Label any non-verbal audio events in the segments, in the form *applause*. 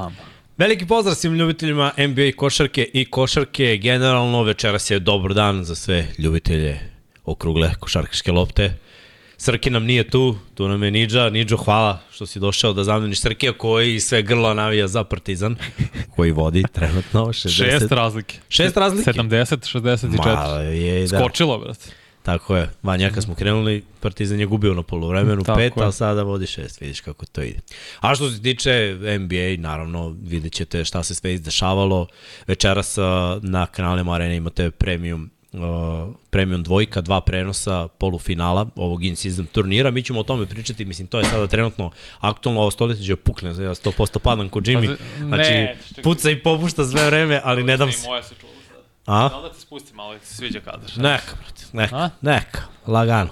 Bam. Veliki pozdrav svim ljubiteljima NBA košarke i košarke. Generalno večeras je dobar dan za sve ljubitelje okrugle košarkaške lopte. Srki nam nije tu, tu nam je Nidža. Nidžo, hvala što si došao da zameniš Srkija koji sve grlo navija za Partizan, koji vodi trenutno 60. *laughs* Šest razlike. Šest razlike? 70, 64. Ma, je, da. Skočilo, brate. Tako je. Vanja, kad smo krenuli, Partizan je gubio na polovremenu Tako pet, je. a sada vodi šest. Vidiš kako to ide. A što se tiče NBA, naravno, vidjet ćete šta se sve izdešavalo. Večeras na kanalima Arena imate premium uh, premium dvojka, dva prenosa polufinala ovog in-season turnira. Mi ćemo o tome pričati, mislim, to je sada trenutno aktualno, ovo stoletje će pukne, ja 100% padam kod Jimmy. Pazi, Znači, puca i popušta sve vreme, ali ne dam se. Moja se čula. A? Da li da te spustim malo, ti se sviđa kadar? Neka, brate, neka, A? neka, lagano.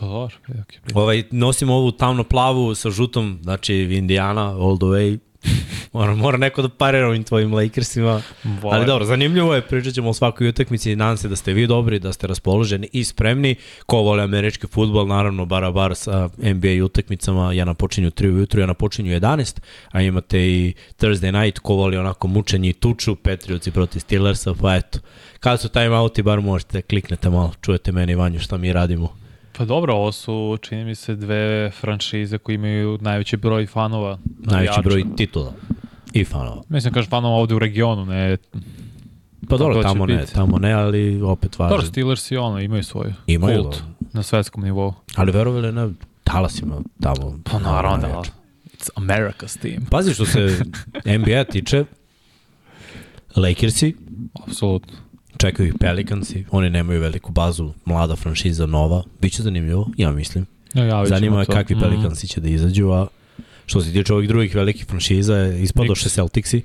Pa dobro, okay, okay. Ovaj, nosim ovu tamno plavu sa žutom, znači Indiana, all the way. *laughs* Mora, mora neko da parira ovim tvojim Lakersima. Volim. Ali dobro, zanimljivo je, pričat ćemo o svakoj utakmici i nadam se da ste vi dobri, da ste raspoloženi i spremni. Ko vole američki futbol, naravno, bara bar sa NBA utakmicama, ja napočinju 3 ujutru, ja napočinju 11, a imate i Thursday night, ko voli onako mučenje i tuču, Patriotsi protiv Steelersa, pa eto. Kada su timeouti, bar možete, kliknete malo, čujete meni i Vanju šta mi radimo. Pa dobro, ovo su, čini mi se, dve franšize koji imaju najveći broj fanova. Najveći broj titula i fanova. Mislim, kažem fanova ovde u regionu, ne... Pa dobro, će tamo ne, biti. tamo ne, ali opet važno. Dobro, Steelers i ono, imaju svoju Imaju, kult da. na svetskom nivou. Ali verovali ne, Dallas ima tamo. Pa naravno da. It's America's team. Pazi što se *laughs* NBA tiče, Lakersi, Apsolutno. Čekaju ih Pelicansi, oni nemaju veliku bazu, mlada franšiza, nova, biće zanimljivo, ja mislim. Ja, ja, Zanima me kakvi Pelicansi će da izađu, a što se tiče ovih drugih velikih franšiza, ispadoše. Celticsi,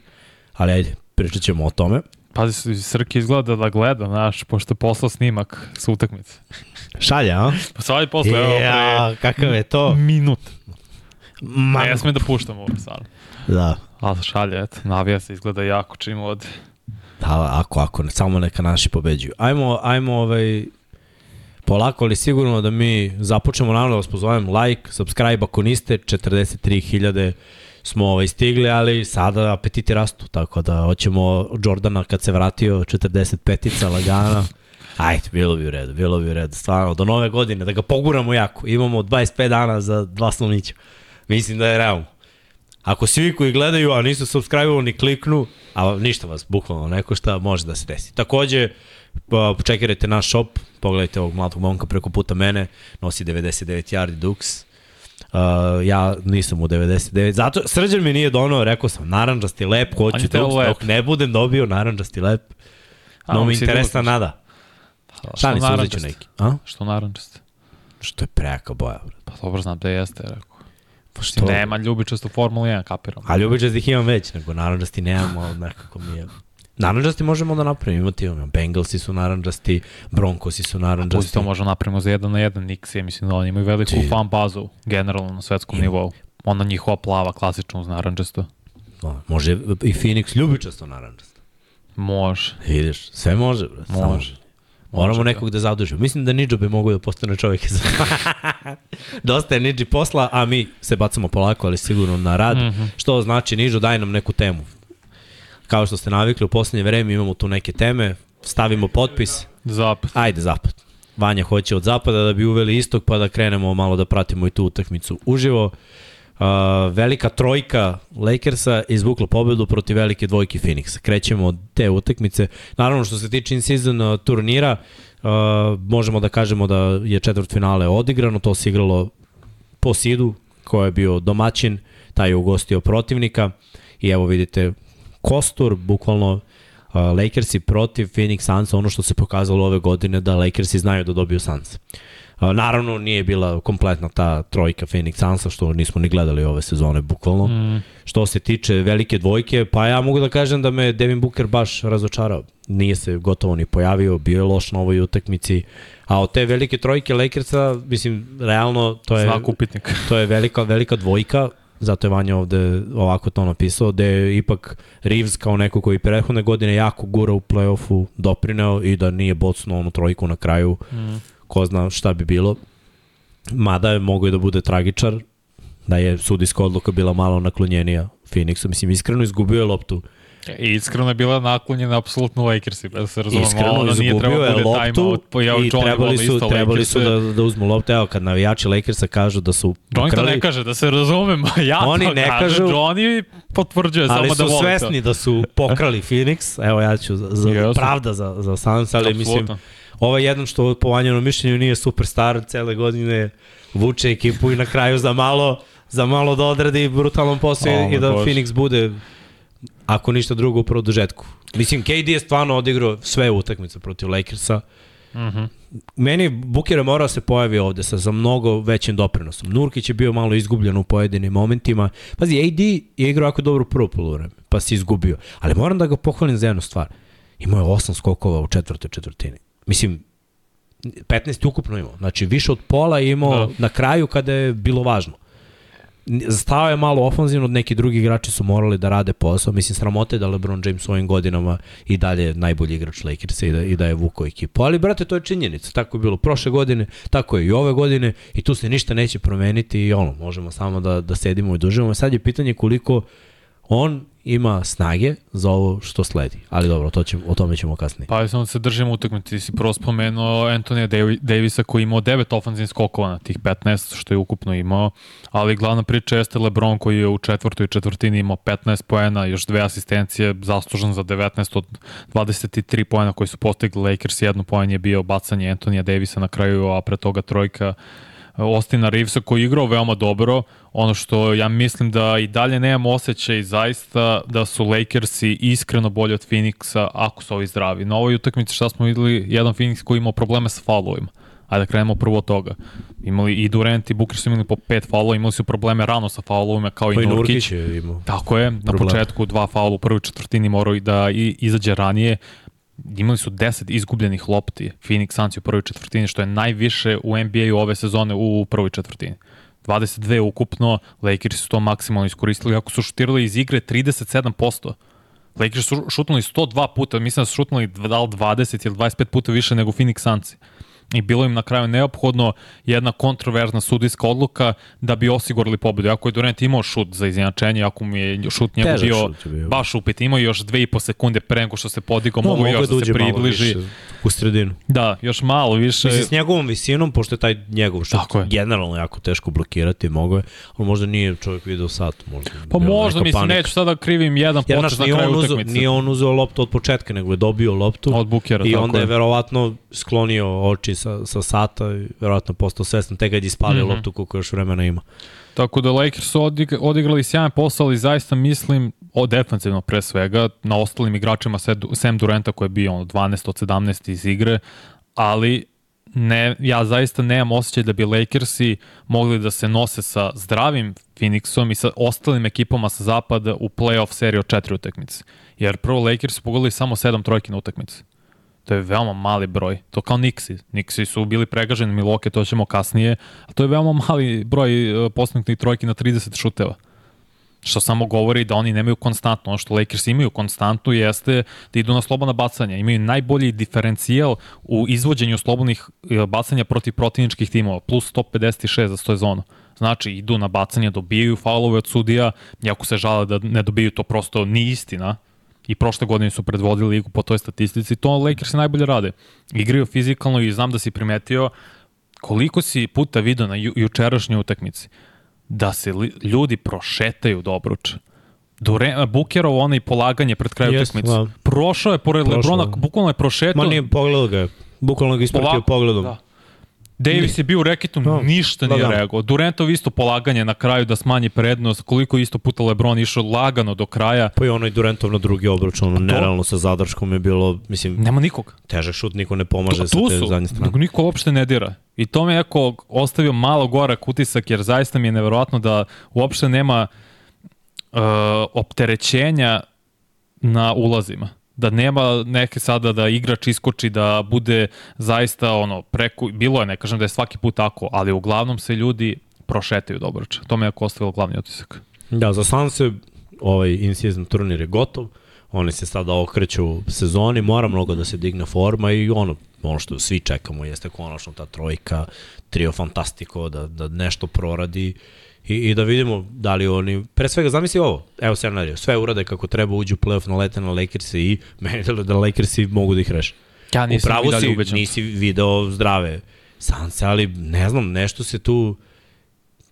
ali ajde, pričat ćemo o tome. Pazi, Srki izgleda da gleda, znaš, pošto je poslao snimak sa utakmice. Šalja, a? Pa sad je posle, evo, Ja, kakav je to? minut. Ma, Ne smem da puštam ovo stvarno. da. Ali šalje, eto, navija se, izgleda jako čim od... Da, ako, ako, samo neka naši pobeđuju. Ajmo, ajmo ovaj, polako, ali sigurno da mi započnemo, naravno da vas pozovem, like, subscribe ako niste, 43.000 smo ovaj, stigli, ali sada apetiti rastu, tako da hoćemo Jordana kad se vratio, 45-ica lagana, Ajde, bilo bi u redu, bilo bi u redu, stvarno, do nove godine, da ga poguramo jako, imamo 25 dana za dva slonića, mislim da je realno. Ako svi koji gledaju, a nisu subscribe ni kliknu, a ništa vas bukvalno ne košta, može da se desi. Takođe, pa, čekirajte naš shop, pogledajte ovog mladog momka preko puta mene, nosi 99 yardi Dux. Uh, ja nisam u 99, zato srđan mi nije donao, rekao sam, naranđasti lep, hoću Dux, dok ne budem dobio naranđasti lep, A, no on mi interesna drugo- nada. Pa, Šta ni što se uzet ću narančaste? neki? A? Što narančaste? Što je prejaka boja. Pa dobro, znam da jeste, rekao. Pa Što? Nema ljubičastu Formulu 1, kapiram. A ljubičastih imam već, nego naranđasti nemamo, ali nekako mi je... Naranđasti možemo da napravimo, imati imamo. Bengalsi su naranđasti, Broncosi su Pusti naranđasti. to možemo napravimo za jedan na jedan Nix, ja mislim da oni imaju veliku Ti- fan bazu, generalno na svetskom Ima. nivou. Ona njihova plava, klasično uz narančasto. No, može i Phoenix ljubičasto naranđasto. Može, Vidiš, sve može, bre. samo- može. Moramo Može, nekog da zadužimo. Mislim da Nidžo bi mogao da postane čovjek. *laughs* Dosta je Nidži posla, a mi se bacamo polako, ali sigurno na rad. Mm. -hmm. Što znači, Niđo, daj nam neku temu. Kao što ste navikli, u poslednje vreme imamo tu neke teme, stavimo potpis, Zapad. ajde zapad. Vanja hoće od zapada da bi uveli istok, pa da krenemo malo da pratimo i tu utakmicu uživo. Uh, velika trojka Lakersa izvukla pobedu protiv velike dvojke Phoenixa. Krećemo od te utakmice. Naravno što se tiče in-season uh, turnira, uh, možemo da kažemo da je četvrt finale odigrano, to se igralo po sidu, ko je bio domaćin, taj je ugostio protivnika i evo vidite kostur, bukvalno uh, Lakersi protiv Phoenix Sunsa, ono što se pokazalo ove godine da Lakersi znaju da dobiju Suns. Uh, naravno nije bila kompletna ta trojka Phoenix Sunsa, što nismo ni gledali ove sezone bukvalno. Mm, Što se tiče velike dvojke, pa ja mogu da kažem da me Devin Booker baš razočarao. Nije se gotovo ni pojavio, bio je loš na ovoj utakmici. A od te velike trojke Lakersa, mislim, realno to je, znak upitnika. *laughs* to je velika, velika dvojka, zato je Vanja ovde ovako to napisao, da je ipak Reeves kao neko koji prethodne godine jako gura u play-offu doprineo i da nije bocnuo onu trojku na kraju, Mm. Ko zna šta bi bilo. Mada je mogo i da bude tragičar, da je sudijska odluka bila malo naklonjenija Phoenixu, mislim, iskreno izgubio je loptu. I iskreno je bila naklonjena apsolutno Lakersi, da se razumemo. Iskreno ono nije trebalo je loptu pa i trebali su, trebali su da, da uzmu loptu. Evo, kad navijači Lakersa kažu da su Johnny to pokrali, ne kaže, da se razumemo. *laughs* Ja Oni to ne kažu- Johnny potvrđuje ali samo da su voli svesni da su pokrali *laughs* Phoenix. Evo, ja ću, za, pravda za, za Suns, ali to. mislim. Ovaj jedan što po vanjenom mišljenju nije superstar, cele godine vuče ekipu i na kraju za malo za malo da odradi brutalan posao O, i da Bože. Phoenix bude ako ništa drugo u produžetku. Mislim, KD je stvarno odigrao sve utakmice protiv Lakersa. Mhm. Meni Booker je morao da se pojavi ovde sa, sa mnogo većim doprinosom. Nurkić je bio malo izgubljen u pojedinim momentima. Pazi, AD je igrao jako dobro prvo polovreme, pa se izgubio. Ali moram da ga pohvalim za jednu stvar. Imao je osam skokova u četvrtoj četvrtini. Mislim, 15 je ukupno imao. Znači, više od pola je imao Da. na kraju kada je bilo važno. Stao je malo ofanzivno, neki drugi igrači su morali da rade posao. Mislim, sramote da LeBron James u ovim godinama i dalje je najbolji igrač Lakersa i da, i da je vukao ekipu. Ali, brate, to je činjenica. Tako je bilo prošle godine, tako je i ove godine i tu se ništa neće promeniti i ono, možemo samo da, da sedimo i dužimo. Sad je pitanje koliko on ima snage za ovo što sledi. Ali dobro, to ćemo, o tome ćemo kasnije. Pa samo da se držimo utakmice, ti si prvo spomenuo Antonija Davi- Davisa koji imao 9 ofanzivnih skokova na tih 15 što je ukupno imao, ali glavna priča jeste LeBron koji je u četvrtoj četvrtini imao 15 poena, još dve asistencije, zaslužan za 19 od 23 poena koji su postigli Lakers, jedno poen je bio bacanje Antonija Davisa na kraju, a pre toga trojka Ostina Reevesa koji je igrao veoma dobro. Ono što ja mislim da i dalje nemamo osjećaj zaista da su Lakersi iskreno bolji od Phoenixa ako su ovi zdravi. Na ovoj utakmici šta smo videli, jedan Phoenix koji imao probleme sa faulovima. Ajde da krenemo prvo od toga. Imali i Durant i Booker su imali po pet faulova, imali su probleme rano sa faulovima kao Pa i Nurkić. Nurkić je imao. Tako je, na Problem. početku dva faula u prvoj četvrtini morao i da i, izađe ranije. Imali su 10 izgubljenih lopti Phoenix Suns u prvoj četvrtini, što je najviše u NBA-u ove sezone u prvoj četvrtini. 22 ukupno, Lakers su to maksimalno iskoristili, ako su šutirali iz igre 37%. Lakers su šutnuli 102 puta, mislim da su šutnuli da li 20 ili 25 puta više nego Phoenix Suns. I bilo im na kraju neophodno jedna kontroverzna sudijska odluka da bi osigurali pobedu. Ako je Durant imao šut za izjednačenje, ako mu je šut njegov Težak bio, bio. baš upit, imao još dve i po sekunde pre nego što se podigao, No, mogu još da da se približi. više u sredinu. Da, još malo više. Mislim, s njegovom visinom, pošto je taj njegov šut Tako je. generalno jako teško blokirati, mogo je, ali možda nije čovjek video sat. Možda, Pa možda, mislim, panika. neću sada krivim jedan Jer, na kraju utakmice. nije on uzeo loptu od početka, nego je dobio loptu. Od Bukera, I onda je je. verovatno sklonio oči sa, sa sata i verovatno postao svestan te kad je ispalio Mhm. loptu koliko još vremena ima. Tako da Lakers su odig odigrali sjajan posao, ali zaista mislim, o defensivno pre svega, na ostalim igračima Sam Duranta koji je bio ono, 12 od 17 iz igre, ali ne, ja zaista nemam osjećaj da bi Lakersi mogli da se nose sa zdravim Phoenixom i sa ostalim ekipama sa zapada u playoff seriji od četiri utakmice. Jer prvo Lakers su pogodili samo sedam trojki na utakmici. To je veoma mali broj. To kao Nixi. Nixi su bili pregaženi Miloke, to ćemo kasnije. A to je veoma mali broj e, postignutih trojki na 30 šuteva. Što samo govori da oni nemaju konstantno. Ono što Lakers imaju konstantno jeste da idu na slobodna bacanja. Imaju najbolji diferencijal u izvođenju slobodnih e, bacanja protiv protivničkih timova. Plus 156 za 100 zonu. Znači, idu na bacanje, dobijaju faulove od sudija, iako se žale da ne dobiju to prosto ni istina, i prošle godine su predvodili ligu po toj statistici, to Lakers najbolje rade. Igraju fizikalno i znam da si primetio koliko si puta video na ju, jučerašnjoj utakmici da se li, ljudi prošetaju do obruča. Dure, Bukerov onaj polaganje pred kraju Jest, utakmice. da. Prošao je pored Lebrona, bukvalno je prošetao. Ma nije pogledao ga je. Bukvalno ga ispratio Polako, pogledom. Da. Davis je bio u reketu, Da. ništa Da, nije da. reagovao. Durantov isto polaganje na kraju da smanji prednost, koliko isto puta Lebron išao lagano do kraja. Pa i onaj Durantov na drugi obruč, ono, nerealno sa zadrškom je bilo, mislim, Nema nikog. težak šut, niko ne pomaže sa tu te su, zadnje strane. niko uopšte ne dira. I to me jako ostavio malo gorak utisak, jer zaista mi je neverovatno da uopšte nema uh, opterećenja na ulazima. Da nema neke sada da igrač iskoči, da bude zaista ono, preko, bilo je, ne kažem da je svaki put tako, ali uglavnom se ljudi prošetaju dobro. To me je jako ostavilo glavni utisak. Da, za Sanse ovaj in-season turnir je gotov. Oni se sada okreću sezoni, mora mnogo da se digne forma i ono, ono što svi čekamo jeste konačno ta trojka, trio fantastiko, da, da nešto proradi i, i da vidimo da li oni, pre svega zamisli ovo, evo scenario, sve urade kako treba, uđu u playoff, nalete na Lakers i *laughs* meni da, da Lakersi mogu da ih reše. Ja nisam Upravo si, ubeđen. nisi video zdrave Sanse, ali ne znam, nešto se tu,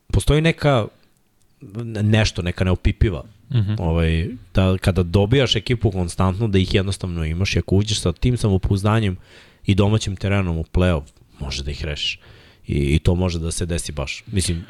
postoji neka, nešto, neka neopipiva. Mm Mhm. -hmm. ovaj, da kada dobijaš ekipu konstantno, da ih jednostavno imaš i ako uđeš sa tim samopouzdanjem i domaćim terenom u play-off, može da ih rešiš. I, I to može da se desi baš. Mislim,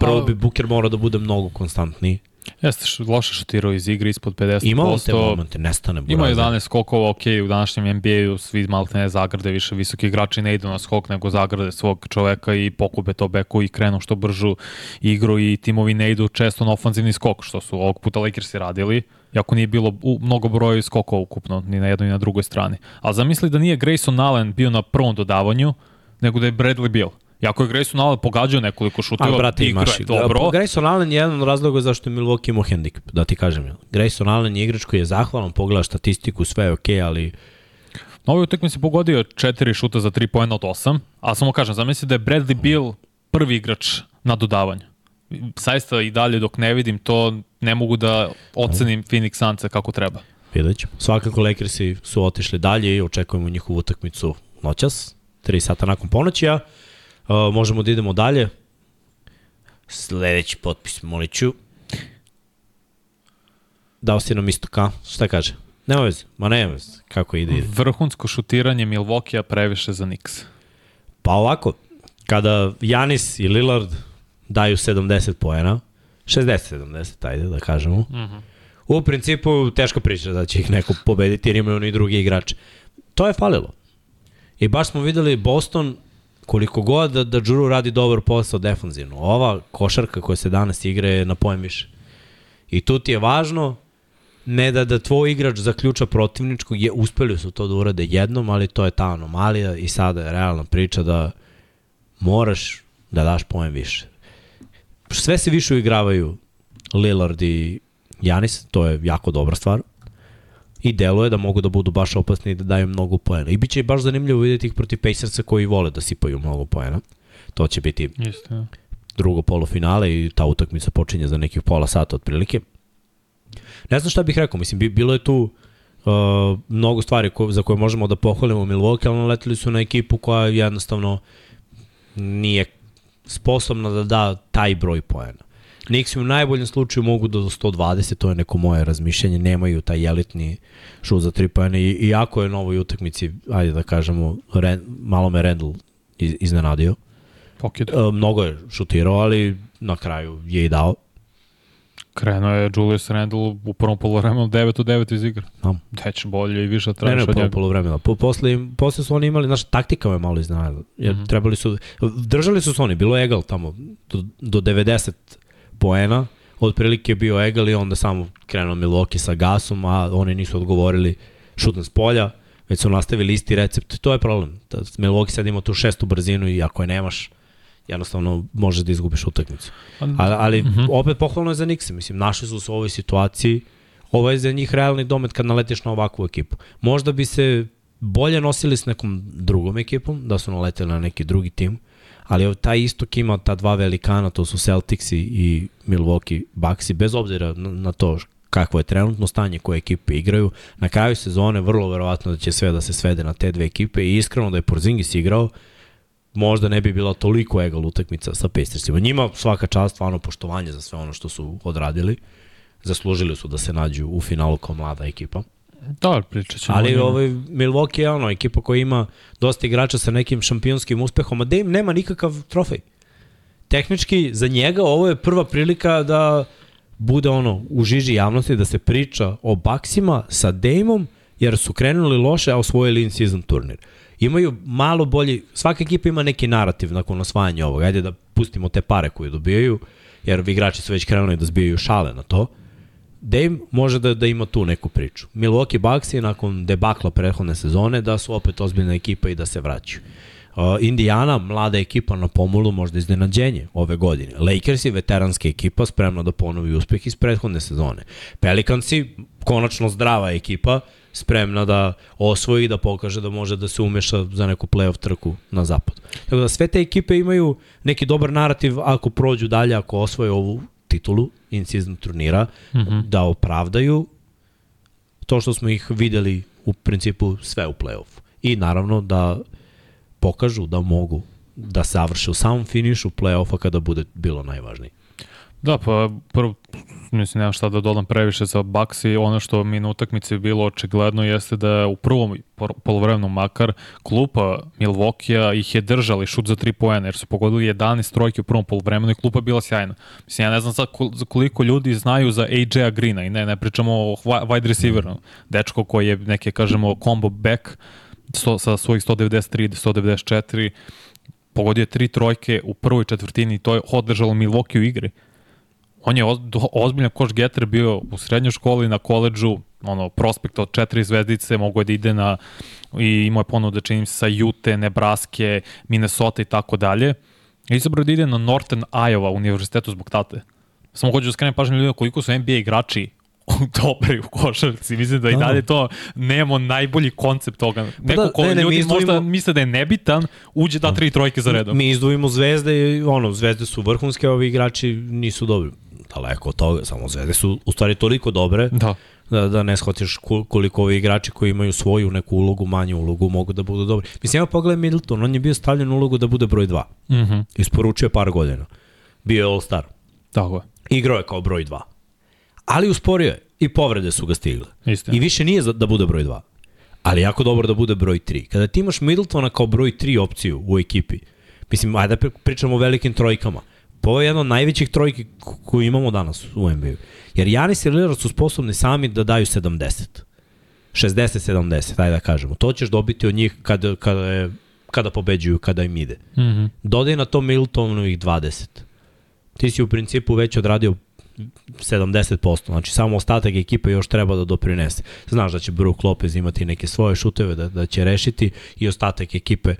prvo bi Buker morao da bude mnogo konstantniji. Jeste š- loše šutirao iz igre ispod 50%. Imao te momente, nestane Ima Burazer. 11 skokova, ok, u današnjem NBA-u svi malte ne zagrade, više visoki igrači ne idu na skok, nego zagrade svog čoveka i pokube to beku i krenu što bržu igru i timovi ne idu često na ofanzivni skok, što su ovog puta Lakersi radili, iako nije bilo u, mnogo broja skokova ukupno, ni na jednoj ni na drugoj strani. A zamisli da nije Grayson Allen bio na prvom dodavanju, nego da je Bradley Bill. Iako je Grayson Allen pogađao nekoliko šuteva, brate, igra imaš. je dobro. Grayson Allen je jedan od razloga zašto je Milwaukee imao hendikep, da ti kažem. Grayson Allen je igrač koji je zahvalan, pogleda statistiku, sve je okej, okay, ali Na ovoj utakmici pogodio 4 šuta za 3 poena od 8, a samo kažem, zamisli da je Bradley Bill prvi igrač na dodavanju. Saista i dalje dok ne vidim to, ne mogu da ocenim Phoenix Sunce kako treba. vidjet ćemo. Svakako Lakersi su otišli dalje i očekujemo njihovu utakmicu noćas, 3 sata nakon ponoći, a uh, možemo da idemo dalje. Sledeći potpis, molit ću. Dao si nam isto ka? Šta kaže? Nema veze, ma nema veze, kako ide, ide. Vrhunsko šutiranje Milwaukee-a previše za Knicks. Pa ovako, kada Janis i Lillard daju 70 poena, 60-70, ajde da kažemo, mm -hmm. u principu teško priča da će ih neko pobediti jer imaju oni drugi igrače. To je falilo. I baš smo videli Boston koliko god da, da Džuru radi dobar posao defanzivno. Ova košarka koja se danas igra je na pojem više. I tu ti je važno ne da da tvoj igrač zaključa protivničkog, je, uspeli su to da urade jednom, ali to je ta anomalija i sada je realna priča da moraš da daš poen više. Sve se više uigravaju Lillard i Janis, to je jako dobra stvar. I deluje da mogu da budu baš opasni i da daju mnogo poena. I bit će baš zanimljivo vidjeti ih protiv Pacersa koji vole da sipaju mnogo poena. To će biti Isto, ja. drugo polufinale i ta utakmica počinje za nekih pola sata otprilike. Ne znam šta bih rekao, mislim, bi- bilo je tu uh, mnogo stvari ko, za koje možemo da pohvalimo Milwaukee, ali naletili su na ekipu koja jednostavno nije sposobna da da taj broj poena. Nixi u najboljem slučaju mogu da do 120, to je neko moje razmišljanje, nemaju taj elitni šut za 3 poena i iako je na ovoj utakmici, ajde da kažemo, Ren, malo me Randall iz- iznenadio. Pokid. E, mnogo je šutirao, ali na kraju je i dao. Krenuo je Julius Randle u prvom polovremenu 9 od 9 iz igre. Znam. Deć bolje i više Ne, tražiš ne, od prvo njega. polovremena. Po, posle, posle su oni imali, znaš, taktika me malo iznenadila. Jer mm. -hmm. trebali su, držali su se oni, bilo je egal tamo do, do 90 poena, otprilike je bio egal i onda samo krenuo Milwaukee sa gasom, a oni nisu odgovorili šutno s polja, već su nastavili isti recept. To je problem. Milwaukee sad ima tu šestu brzinu i ako je nemaš, jednostavno možeš da izgubiš utakmicu. Ali, ali mm -hmm. opet pohvalno je za Nixe. Mislim, našli su se u ovoj situaciji. Ovo je za njih realni domet kad naletiš na ovakvu ekipu. Možda bi se bolje nosili s nekom drugom ekipom, da su naleteli na neki drugi tim, ali taj istok ima ta dva velikana, to su Celticsi i Milwaukee Bucksi, bez obzira na to kakvo je trenutno stanje koje ekipe igraju. Na kraju sezone vrlo verovatno da će sve da se svede na te dve ekipe i iskreno da je Porzingis igrao, možda ne bi bila toliko egal utakmica sa Pacersima. Njima svaka čast, stvarno poštovanje za sve ono što su odradili. Zaslužili su da se nađu u finalu kao mlada ekipa. Da, pričat ćemo. Ali ovaj Milwaukee je ono, ekipa koja ima dosta igrača sa nekim šampionskim uspehom, a Dame nema nikakav trofej. Tehnički, za njega ovo je prva prilika da bude ono u žiži javnosti, da se priča o Baksima sa Dameom, jer su krenuli loše, a osvojili in-season turnir. Imaju malo bolji, svaka ekipa ima neki narativ nakon osvajanja ovoga. Ajde da pustimo te pare koje dobijaju, jer igrači su već krenuli da zbijaju šale na to. Dame može da, da ima tu neku priču. Milwaukee Bucks je nakon debakla prethodne sezone da su opet ozbiljna ekipa i da se vraćaju. Uh, Indiana, mlada ekipa na pomolu, možda iznenađenje ove godine. Lakers je veteranska ekipa spremna da ponovi uspeh iz prethodne sezone. Pelicansi, konačno zdrava ekipa, spremna da osvoji da pokaže da može da se umeša za neku playoff trku na zapad. Tako da sve te ekipe imaju neki dobar narativ ako prođu dalje, ako osvoje ovu titulu in-season turnira, mm -hmm. da opravdaju to što smo ih videli u principu sve u play-offu. I naravno da pokažu da mogu da završe u samom finišu play-offa kada bude bilo najvažnije. Da, pa prvo, mislim, nemam šta da dodam previše za Bucks i ono što mi na utakmici bilo očigledno jeste da u prvom polovremenu makar klupa Milvokija ih je držali šut za 3 poena jer su pogodili 11 trojke u prvom polovremenu i klupa bila sjajna. Mislim, ja ne znam sad koliko ljudi znaju za AJ-a Greena i ne, ne pričamo o wide receiveru, dečko koji je neke, kažemo, combo back sto, sa svojih 193 194 pogodio tri trojke u prvoj četvrtini i to je održalo Milwaukee u igri on je ozbiljan koš getter bio u srednjoj školi, na koleđžu, ono, prospekt od četiri zvezdice, mogo je da ide na, i imao je ponuda, čini se, sa Jute, Nebraske, Minnesota i tako dalje. Izabrao da ide na Northern Iowa univerzitetu zbog tate. Samo hoću da skrenem pažnju ljudima koliko su NBA igrači *laughs* dobri u košarci. Mislim da i da. dalje to nemamo najbolji koncept toga. Pa Neko da, ko ne, ne, ljudi izdvojimo, možda misle da je nebitan, uđe da tri trojke za redom. Mi izdvojimo zvezde i ono, zvezde su vrhunske, ovi igrači nisu dobri daleko od toga, samo zvezde su u stvari toliko dobre da, da, da ne shvatiš koliko ovi igrači koji imaju svoju neku ulogu, manju ulogu, mogu da budu dobri. Mislim, evo pogledaj Middleton, on je bio stavljen u ulogu da bude broj 2. Mm -hmm. Isporučio je par godina. Bio je All-Star. Tako je. Igrao je kao broj 2. Ali usporio je i povrede su ga stigle. Istina. I više nije da bude broj 2. Ali jako dobro da bude broj 3. Kada ti imaš Middletona kao broj 3 opciju u ekipi, mislim, ajde da pričamo o velikim trojkama. Ovo je jedna od najvećih trojki koju imamo danas u NBA. Jer Janis i Lillard su sposobni sami da daju 70. 60-70, ajde da kažemo. To ćeš dobiti od njih kada, kada, je, kada pobeđuju, kada im ide. Mm -hmm. Dodaj na to Miltonovih 20. Ti si u principu već odradio 70%, znači samo ostatak ekipe još treba da doprinese. Znaš da će Brook Lopez imati neke svoje šuteve da, da će rešiti i ostatak ekipe uh,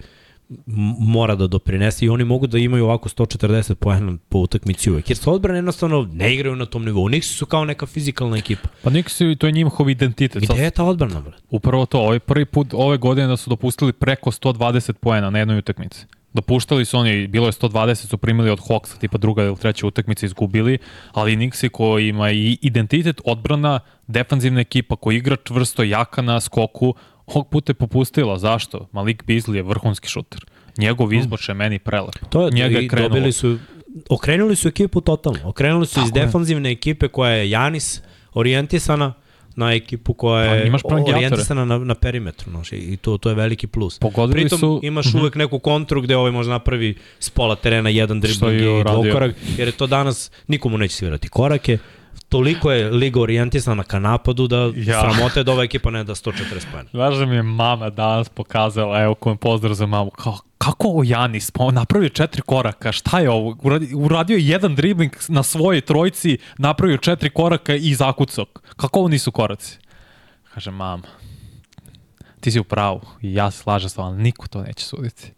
mora da doprinese i oni mogu da imaju ovako 140 poena po utakmici uvek. Jer sa odbrane jednostavno ne igraju na tom nivou. Nixi su kao neka fizikalna ekipa. Pa Nixi, to je njihov identitet. Gde je ta odbrana, brat? Upravo to. Ovaj prvi put ove godine da su dopustili preko 120 poena na jednoj utakmici. Dopuštali su oni, bilo je 120, su primili od Hawksa, tipa druga ili treća utakmica izgubili, ali Nixi koji ima i identitet odbrana, defanzivna ekipa koji igra čvrsto, jaka na skoku, ovog puta je popustila. Zašto? Malik Beasley je vrhunski šuter. Njegov izboč je meni prelep. To je, Njega je krenulo. dobili su, okrenuli su ekipu totalno. Okrenuli su Tako iz defanzivne je. ekipe koja je Janis orijentisana na ekipu koja je pa, imaš orijentisana na, na perimetru. Noš, I to, to je veliki plus. Pogodili Pritom su... imaš uh mhm. -huh. uvek neku kontru gde ovaj može napravi s pola terena jedan dribling i dvokorak, jer je to danas nikomu neće svirati korake toliko je liga orijentisana ka napadu da ja. sramote da ova ekipa ne da 140 pojena. Znaš da mi je mama danas pokazala, evo kom pozdrav za mamu, kao, kako ovo Janis, pa on napravio četiri koraka, šta je ovo? Uradio je jedan dribling na svojoj trojci, napravio četiri koraka i zakucok. Kako ovo nisu koraci? Kaže, mama, ti si u pravu i ja se slažem s vama, niko to neće suditi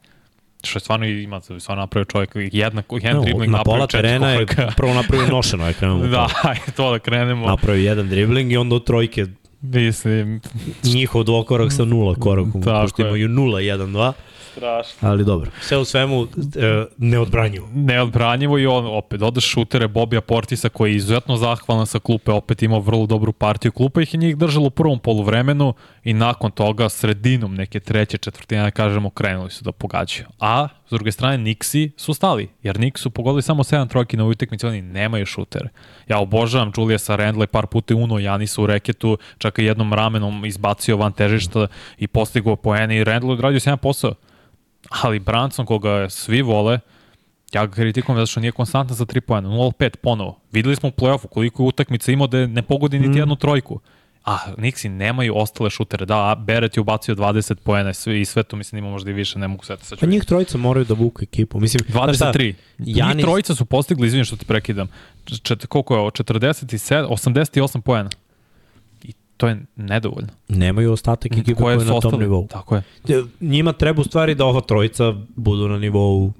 što je stvarno ima, stvarno napravio čovjek jednako, jedan no, dribling na pola terena je *laughs* prvo napravio nošeno, je krenemo. da, to *laughs* da krenemo. Napravio jedan dribling i onda od trojke Mislim... Njihov dvokorak sa nula korakom, pošto imaju 0, 1, 2. Strašno. Ali dobro, sve u svemu e, neodbranjivo. Neodbranjivo i on opet odeš šutere Bobija Portisa koji je izuzetno zahvalan sa klupe, opet imao vrlo dobru partiju. Klupa ih je njih držala u prvom poluvremenu i nakon toga sredinom neke treće četvrtine, da kažemo, krenuli su da pogađaju. A s druge strane Nixi su stali, jer Nixi su pogodili samo 7 trojki na utakmici, oni nemaju šutere. Ja obožavam Juliusa Randle, par puta uno Janisa u reketu, čak i jednom ramenom izbacio van težišta i postigao poene i Randle odradio 7 posao ali Branson koga svi vole, ja ga kritikujem zato što nije konstantan za 3 pojena, 0-5 ponovo. Videli smo u play-offu koliko je utakmica imao da ne pogodi niti mm. jednu trojku. A Nixi nemaju ostale šutere. Da, Beret je ubacio 20 poena i sve to mislim ima možda i više, ne mogu sveti. Pa njih trojica moraju da vuku ekipu. Mislim, 23. Janis... Njih trojica su postigli, izvinjam što ti prekidam, čet, koliko je ovo, 47, 88 poena to je nedovoljno. Nemaju ostatak ekipe koje, koje je na tom nivou. Tako je. Njima treba u stvari da ova trojica budu na nivou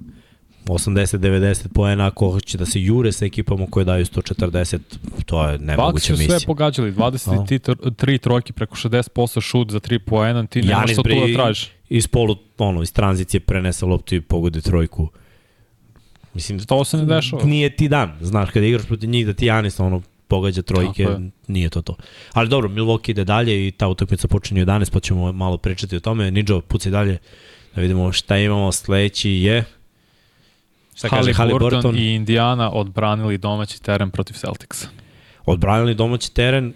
80-90 poena, ako hoće da se jure sa ekipama koje daju 140, to je nemoguća su misija. sve pogađali, 23 trojke preko 60% šut za 3 poena, ti nemaš Janis što tu da tražiš. iz polu, ono, iz tranzicije prenese loptu i pogodi trojku. Mislim, To se ne dešava. nije ti dan, znaš, kada igraš protiv njih da ti Janis ono, pogađa trojke, nije to to. Ali dobro, Milwaukee ide dalje i ta utakmica počinje u 11, pa ćemo malo pričati o tome. Nidžo, pucaj dalje da vidimo šta imamo. Sledeći je... Šta kaže Halliburton i Indiana odbranili domaći teren protiv Celticsa. Odbranili domaći teren.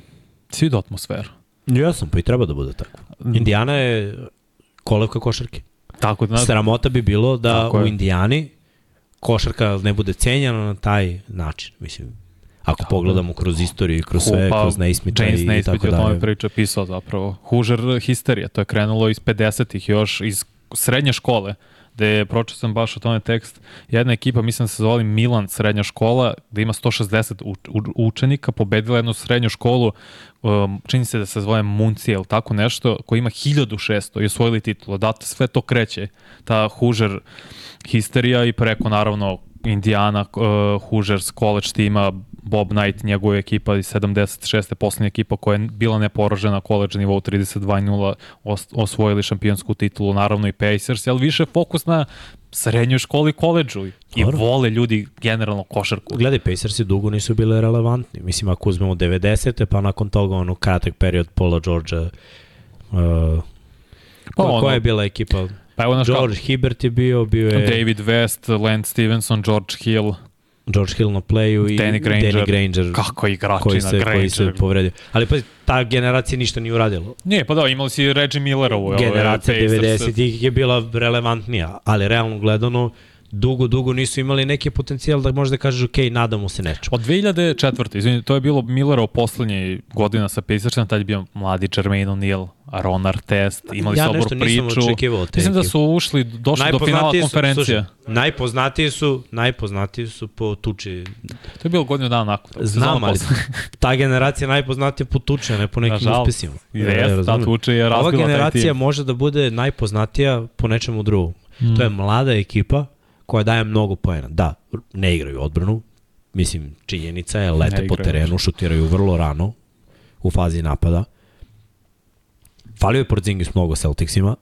Svi do atmosferu. Jesam, pa i treba da bude tako. Indiana je kolevka košarke. Tako da, Sramota bi bilo da u. Indijani košarka ne bude cenjena na taj način. Mislim, ako Tako pogledamo kroz istoriju, i kroz sve, Pa, kroz James i Naismith tako je o tome dalje. priča, pisao zapravo. Hužer histerija, to je krenulo iz 50-ih još, iz srednje škole, gde je pročitao baš o tome tekst. Jedna ekipa, mislim da se zove Milan srednja škola, da ima 160 u, u, učenika, pobedila jednu srednju školu, um, čini se da se zove Muncija ili tako nešto, koja ima 1600 i osvojili titul. Odatle sve to kreće, ta Hužer histerija i preko naravno Indiana, uh, Hoosiers college tima, Bob Knight, njegova ekipa iz 76. poslednja ekipa koja je bila neporažena na college nivou 32-0, os, osvojili šampionsku titulu, naravno i Pacers, ali više fokus na srednjoj školi i koleđu i Dobro. vole ljudi generalno košarku. Gledaj, Pacersi dugo nisu bile relevantni. Mislim, ako uzmemo 90. pa nakon toga ono kratak period Paula Georgea, uh, Pa ko, ono- koja je bila ekipa? Pa evo naš George Hibbert je bio, bio je David West, Lance Stevenson, George Hill, George Hill na playu i Danny Granger. Danny Granger kako igrači koji na se, Granger. koji se povredio. Ali pa ta generacija ništa nije uradila. Nije, pa da, imali si Reggie Millerovu. Generacija Pacers. 90-ih je bila relevantnija, ali realno gledano dugo, dugo nisu imali neki potencijal da možda kažeš ok, nadamo se nečemu. Od 2004. Izvini, to je bilo Millerov poslednji godina sa Pacersima, tad je bio mladi Jermaine O'Neal, Ron Artest, imali Ja nešto nisam priču. očekivao od te Mislim da su ušli, došli do finala su- konferencije. slušaj, najpoznatiji su, najpoznatiji su po tuči. To je bilo godinu dana nakon. toga, Znam, ali ta generacija najpoznatija po tuči, a ne po nekim Nažalost. uspesima. Jeste, ta tuča je Ova razbila taj generacija može da bude najpoznatija po nečemu drugom. Mm. To je mlada ekipa koja daje mnogo poena. Da, ne igraju odbranu, mislim, činjenica je, lete Ne po terenu, šutiraju vrlo rano u fazi napada. Falio je Porzingis mnogo Celticsima.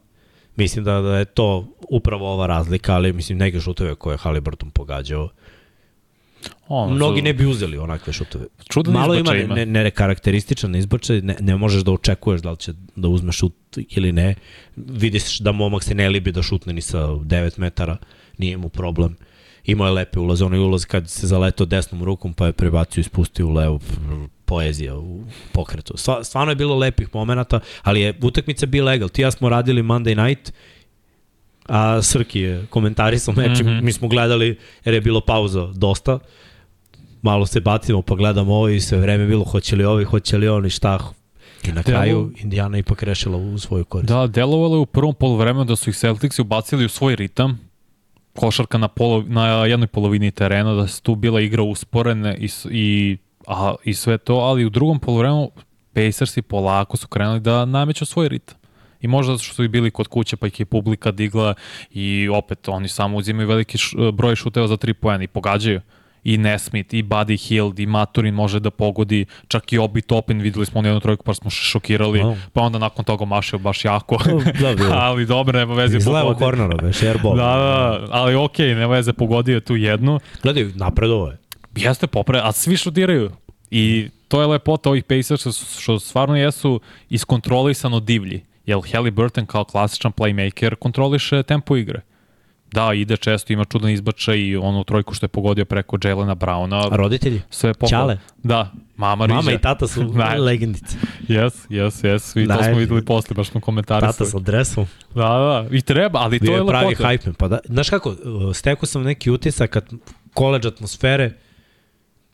Mislim da, da je to upravo ova razlika, ali mislim neke šuteve koje je Halliburton pogađao. Ono, Mnogi ne bi uzeli onakve šuteve. Čudan Malo ima ima. ne, ne karakterističan izbačaj, ne, ne možeš da očekuješ da li će da uzme šut ili ne. Vidiš da momak se ne libi da šutne ni sa 9 metara, nije mu problem. Imao je lepe ulaze, onaj ulaz kad se zaletao desnom rukom pa je prebacio i spustio u levo poezija u pokretu. Stvarno je bilo lepih momenata, ali je utakmica bila legal. Ti ja smo radili Monday night, a Srki je komentarisao meč, mm. -hmm. mi smo gledali jer je bilo pauza dosta, malo se bacimo pa gledamo ovo i sve vreme bilo hoće li ovi, hoće li oni, šta. I na Delo- kraju Indiana ipak rešila u svoju korist. Da, delovalo je u prvom polovremenu da su ih Celticsi ubacili u svoj ritam, košarka na, polo, na jednoj polovini terena, da se tu bila igra usporene i, i, a, i sve to, ali u drugom polovremenu Pacersi polako su krenuli da nameću svoj ritam. I možda što su i bili kod kuće pa ih je publika digla i opet oni samo uzimaju veliki š, broj šuteva za tri pojena i pogađaju i Nesmith, i Buddy Hield, i Maturin može da pogodi, čak i Obi Topin, videli smo onu jednu trojku pa smo šokirali, Wow. pa onda nakon toga mašio baš jako. Da, bilo. *laughs* ali dobro, nema veze. Iz levo kornera, beš, airball. Da, da, ali okej, okay, nema veze, pogodio tu jednu. Gledaj, napredovo je. Jeste popre, a svi šutiraju. I to je lepota ovih Pacersa što stvarno jesu iskontrolisano divlji. Jer Halliburton kao klasičan playmaker kontroliše tempo igre. Da, ide često, ima čudan izbačaj i onu trojku što je pogodio preko Jelena Browna. A roditelji? Sve je pohvala. Ćale? Da, mama Riđa. Mama i tata su *laughs* Da. legendice. Jes, jes, jes. I to Da, smo je- videli posle, baš smo komentarisali. Tata sa dresom. Da, da, i treba, ali to je je pravi lepota. hype. Pa da, znaš kako, uh, stekao sam neki utisak kad koleđ atmosfere,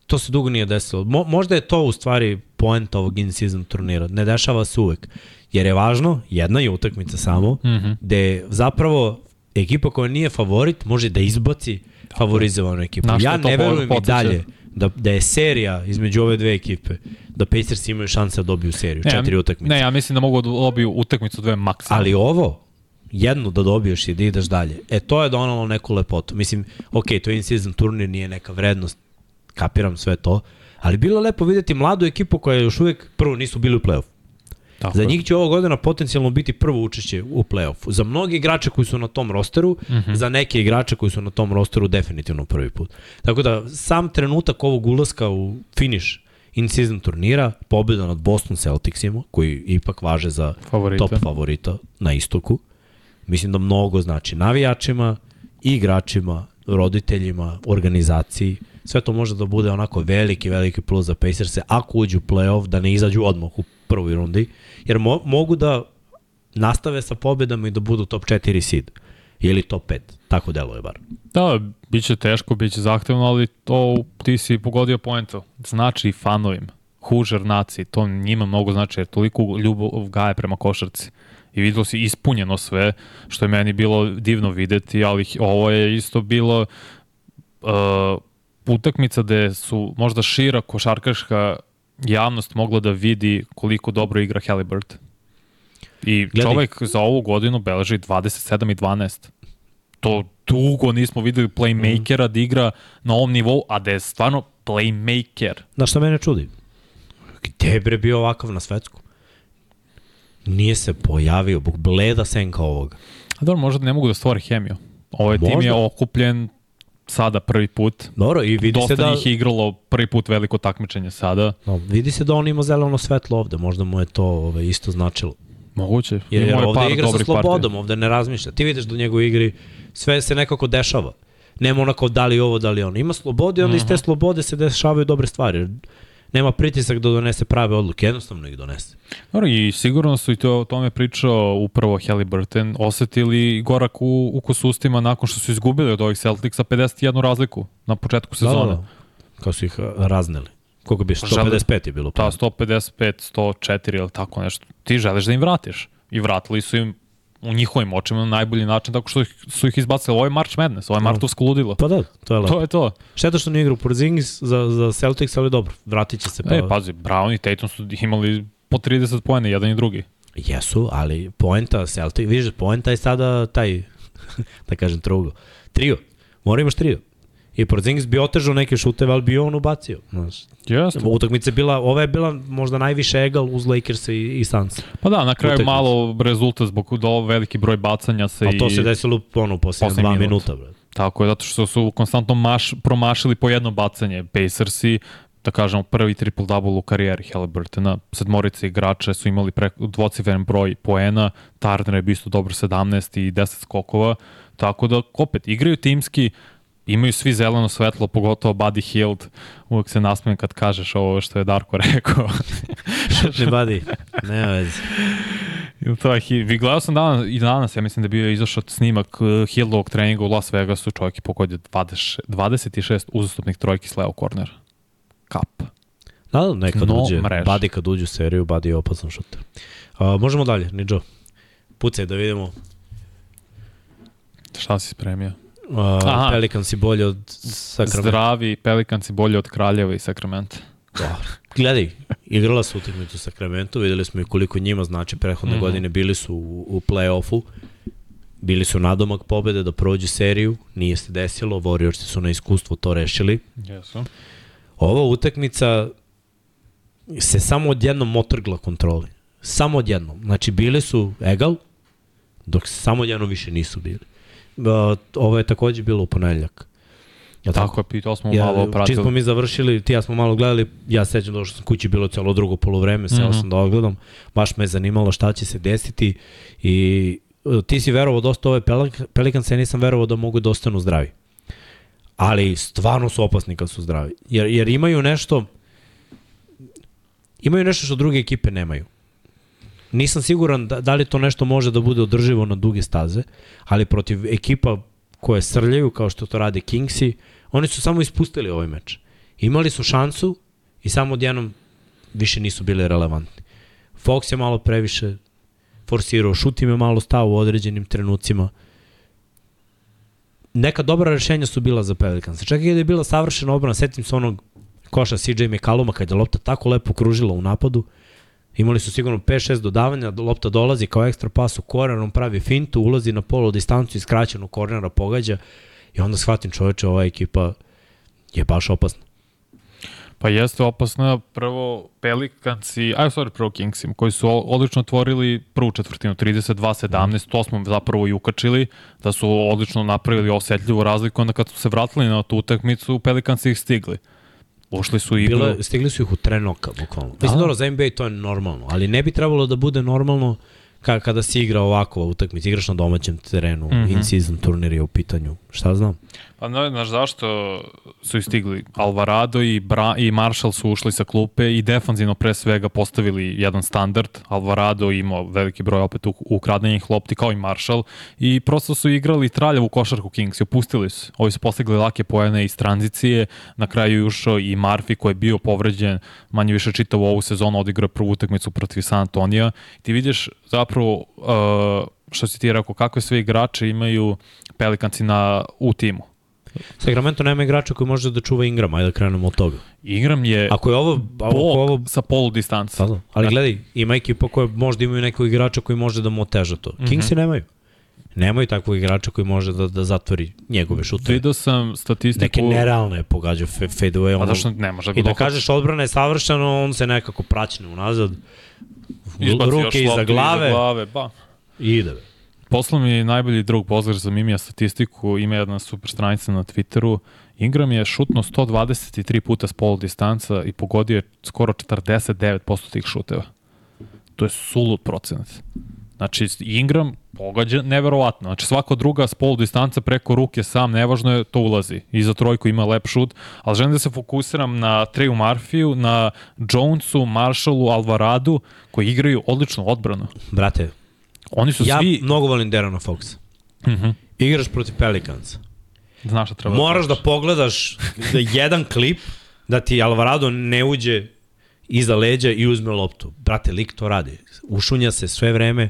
to se dugo nije desilo. Mo, možda je to u stvari point ovog in-season turnira. Ne dešava se uvek. Jer je važno, jedna je utakmica samo, mm. -hmm. gde zapravo ekipa koja nije favorit može da izbaci favorizovanu ekipu. Na što Ja ne verujem i dalje da, da je serija između ove dve ekipe, da Pacers imaju šanse da dobiju seriju, Ne, četiri utakmice. Ne, ja mislim da mogu da dobiju utakmicu dve maksimalno. Ali ovo, jednu da dobiješ i da ideš dalje. E, to je donalo neku lepotu. Mislim, ok, to je in-season turnir, nije neka vrednost, kapiram sve to, ali bilo lepo videti mladu ekipu koja još uvek, prvo nisu bili u play-off. Tako Za njih će ova godina potencijalno biti prvo učešće u play-offu. Za mnogi igrače koji su na tom rosteru, mm. -hmm. za neke igrače koji su na tom rosteru definitivno prvi put. Tako da sam trenutak ovog ulaska u finish in-season turnira, pobjeda nad Boston Celticsima, koji ipak važe za Favorita. top favorita na istoku, mislim da mnogo znači navijačima, igračima, roditeljima, organizaciji. Sve to može da bude onako veliki, veliki plus za Pacers-e ako uđu u playoff, da ne izađu odmah u prvoj rundi, jer mo mogu da nastave sa pobjedama i da budu top 4 seed ili top 5. Tako deluje bar. Da, bit će teško, bit će zahtevno, ali to ti si pogodio poento. Znači i fanovim. Hužer naciji, to njima mnogo znači, jer toliko ljubav gaje prema košarci. I videlo si ispunjeno sve, što je meni bilo divno videti, ali ovo je isto bilo uh, utakmica gde su možda šira košarkaška javnost mogla da vidi koliko dobro igra Halliburton. I Gledaj. čovek za ovu godinu beleži 27 i 12 to dugo nismo videli playmakera da igra na ovom nivou, a da je stvarno playmaker. Znaš šta mene čudi? Gde je bre bio ovakav na svetsku? Nije se pojavio, bog bleda senka ovoga. A dobro, možda ne mogu da stvore hemiju. Ovaj tim Možda. je okupljen sada prvi put. Dobro, i vidi Dosta se da... njih je igralo prvi put veliko takmičenje sada. No, vidi se da on ima zeleno svetlo ovde, možda mu je to ovaj, isto značilo. Moguće. Jer, jer ovde par igra sa slobodom, partija. ovde ne razmišlja. Ti vidiš da u njegovoj igri sve se nekako dešava. Nema onako da li ovo, da li ono. Ima slobode, onda iz Mhm. te slobode se dešavaju dobre stvari. Nema pritisak da donese prave odluke, jednostavno ih donese. Dobro, i sigurno su i to, o tome pričao upravo Halliburton, osetili gorak u, u kosustima nakon što su izgubili od ovih Celticsa 51 razliku na početku sezone. Da, da, da. Kao su ih razneli. Koliko bi, Žele- 155 je bilo. Ta Pa. 155, 104 ili tako nešto. Ti želiš da im vratiš. I vratili su im u njihovim očima na najbolji način tako što ih, su ih izbacili. Ovo je March Madness, ovo je Martovsko ludilo. Pa da, to je lepo. To je to. Šteta što nije igrao Porzingis za, za Celtics, ali dobro, vratit će se. Pa... E, pazi, Brown i Tatum su imali po 30 pojene, jedan i drugi. Jesu, ali poenta Celtic, vidiš, poenta je sada taj, *laughs* da kažem, trugo. Trio. Mora imaš trio. I Porzingis bi otežao neke šuteve, ali bi on ubacio. Znaš. Jeste. Utakmica je bila, ova je bila možda najviše egal uz Lakers i, i Suns. Pa da, na kraju Utakmica. malo rezultat zbog do veliki broj bacanja se Ali to i... se desilo ono, posljednje dva minut. minuta. Bro. Tako je, zato što su konstantno maš, promašili po jedno bacanje. Pacersi, da kažemo, prvi triple-double u karijeri Halliburtona. Sedmorice igrače su imali preko dvocifren broj poena, Turner je bio isto dobro 17 i 10 skokova, tako da, opet, igraju timski, imaju svi zeleno svetlo, pogotovo Buddy Hield, uvek se nasmijem kad kažeš ovo što je Darko *laughs* rekao. Šutni badi. Nema veze. To je, vi gledao sam danas, i danas, ja mislim da je bio izašao snimak uh, Hildovog treninga u Las Vegasu, čovjek je pogodio 20, 26 uzastopnih trojki s leo kornera. Kap. Da, da, nekad Dno uđe. mreže. Badi kad uđe u seriju, Badi je opasan šuter. A, možemo dalje, Nidžo. Pucaj da vidimo. Šta si spremio? A, Aha. Bolje od Sacramento. Zdravi Pelikanci bolje od Kraljeva i Sakramenta. Da. Gledaj, igrala su utakmicu sa Sacramento, videli smo i koliko njima znači prethodne mm. -hmm. godine bili su u, u play-offu, bili su nadomak pobede da prođu seriju, nije se desilo, Warriorsi su na iskustvu to rešili. Jesu. Ova utakmica se samo odjednom otrgla kontroli. Samo odjednom. Znači, bili su egal, dok samo odjednom više nisu bili. Uh, ovo je takođe bilo u ponedljak. Ja Tako je, pitao smo Ja, malo čim pratili. smo mi završili, ti ja smo malo gledali, ja se sećam došao sam kući, bilo celo drugo polovreme, seo mm. -hmm. sam da ogledam, baš me je zanimalo šta će se desiti i uh, ti si verovao dosta ove Pelik- Pelicans, ja nisam verovao da mogu da ostanu zdravi. Ali stvarno su opasni kad su zdravi. Jer, jer imaju nešto, imaju nešto što druge ekipe nemaju. Nisam siguran da, da li to nešto može da bude održivo na duge staze, ali protiv ekipa koje srljaju, kao što to rade Kingsi, oni su samo ispustili ovaj meč. Imali su šansu i samo odjednom više nisu bili relevantni. Fox je malo previše forsirao, šut im je malo stao u određenim trenucima. Neka dobra rešenja su bila za Pelicans. Čak i kada je bila savršena obrana, setim se onog koša CJ McCalluma kada je lopta tako lepo kružila u napadu, Imali su sigurno 5-6 dodavanja, lopta dolazi kao ekstra pas u koren, on pravi fintu, ulazi na polu distancu i skraćenu kornera pogađa i onda shvatim čoveče, ova ekipa je baš opasna. Pa jeste opasna, prvo Pelikansi, aj sorry, prvo Kingsim, koji su odlično otvorili prvu četvrtinu, 32-17, to smo zapravo i ukačili, da su odlično napravili osetljivu razliku, onda kad su se vratili na tu utakmicu, Pelikansi ih stigli. Ušli su i Bilo, stigli su ih u trenoka, bukvalno. Mislim, da. dobro, za NBA to je normalno, ali ne bi trebalo da bude normalno ka, kada se igra ovako utakmica, igraš na domaćem terenu, mm -hmm. in-season turnir je u pitanju, šta znam? Pa ne, znaš zašto su istigli? Alvarado i, Bra i Marshall su ušli sa klupe i defanzivno pre svega postavili jedan standard. Alvarado imao veliki broj opet ukradenih lopti kao i Marshall i prosto su igrali traljavu košarku Kings i opustili su. Ovi su postigli lake pojene iz tranzicije, na kraju je ušao i Murphy koji je bio povređen manje više čitavu ovu sezonu, odigrao prvu utakmicu protiv San Antonija. Ti vidiš zapravo uh, što si ti rekao, kakve sve igrače imaju Pelikanci na, u timu Sacramento nema igrača koji može da čuva Ingram, ajde da krenemo od toga. Ingram je ako je ovo, ako ovo sa polu distanca. Pa da, ali gledaj, ima ekipa koja možda imaju nekog igrača koji može da mu oteža to. Mm -hmm. Kingsi nemaju. Nemaju takvog igrača koji može da, da zatvori njegove šute. Vidio sam statistiku... Neke nerealne pogađa fadeaway. Pa zašto ne može? I da kažeš odbrana je savršeno, on se nekako praćne unazad. Ruke iza glave. Iza glave, ba. I ide. Poslo mi najbolji drug Bozler za Mimija statistiku, ima jedna super stranica na Twitteru. Ingram je šutno 123 puta s pol distanca i pogodio je skoro 49% tih šuteva. To je sulud procenat. Znači, Ingram pogađa neverovatno. Znači, svako druga s pol distanca preko ruke sam, nevažno je, to ulazi. I za trojku ima lep šut, ali želim da se fokusiram na Treju Marfiju, na Jonesu, Marshallu, Alvaradu, koji igraju odličnu odbranu. Brate, Oni su ja svi... Ja mnogo volim Derona Foxa. Uh -huh. Igraš protiv Pelicans. Znaš šta treba. Moraš da pogledaš da jedan klip da ti Alvarado ne uđe iza leđa i uzme loptu. Brate, lik to radi. Ušunja se sve vreme,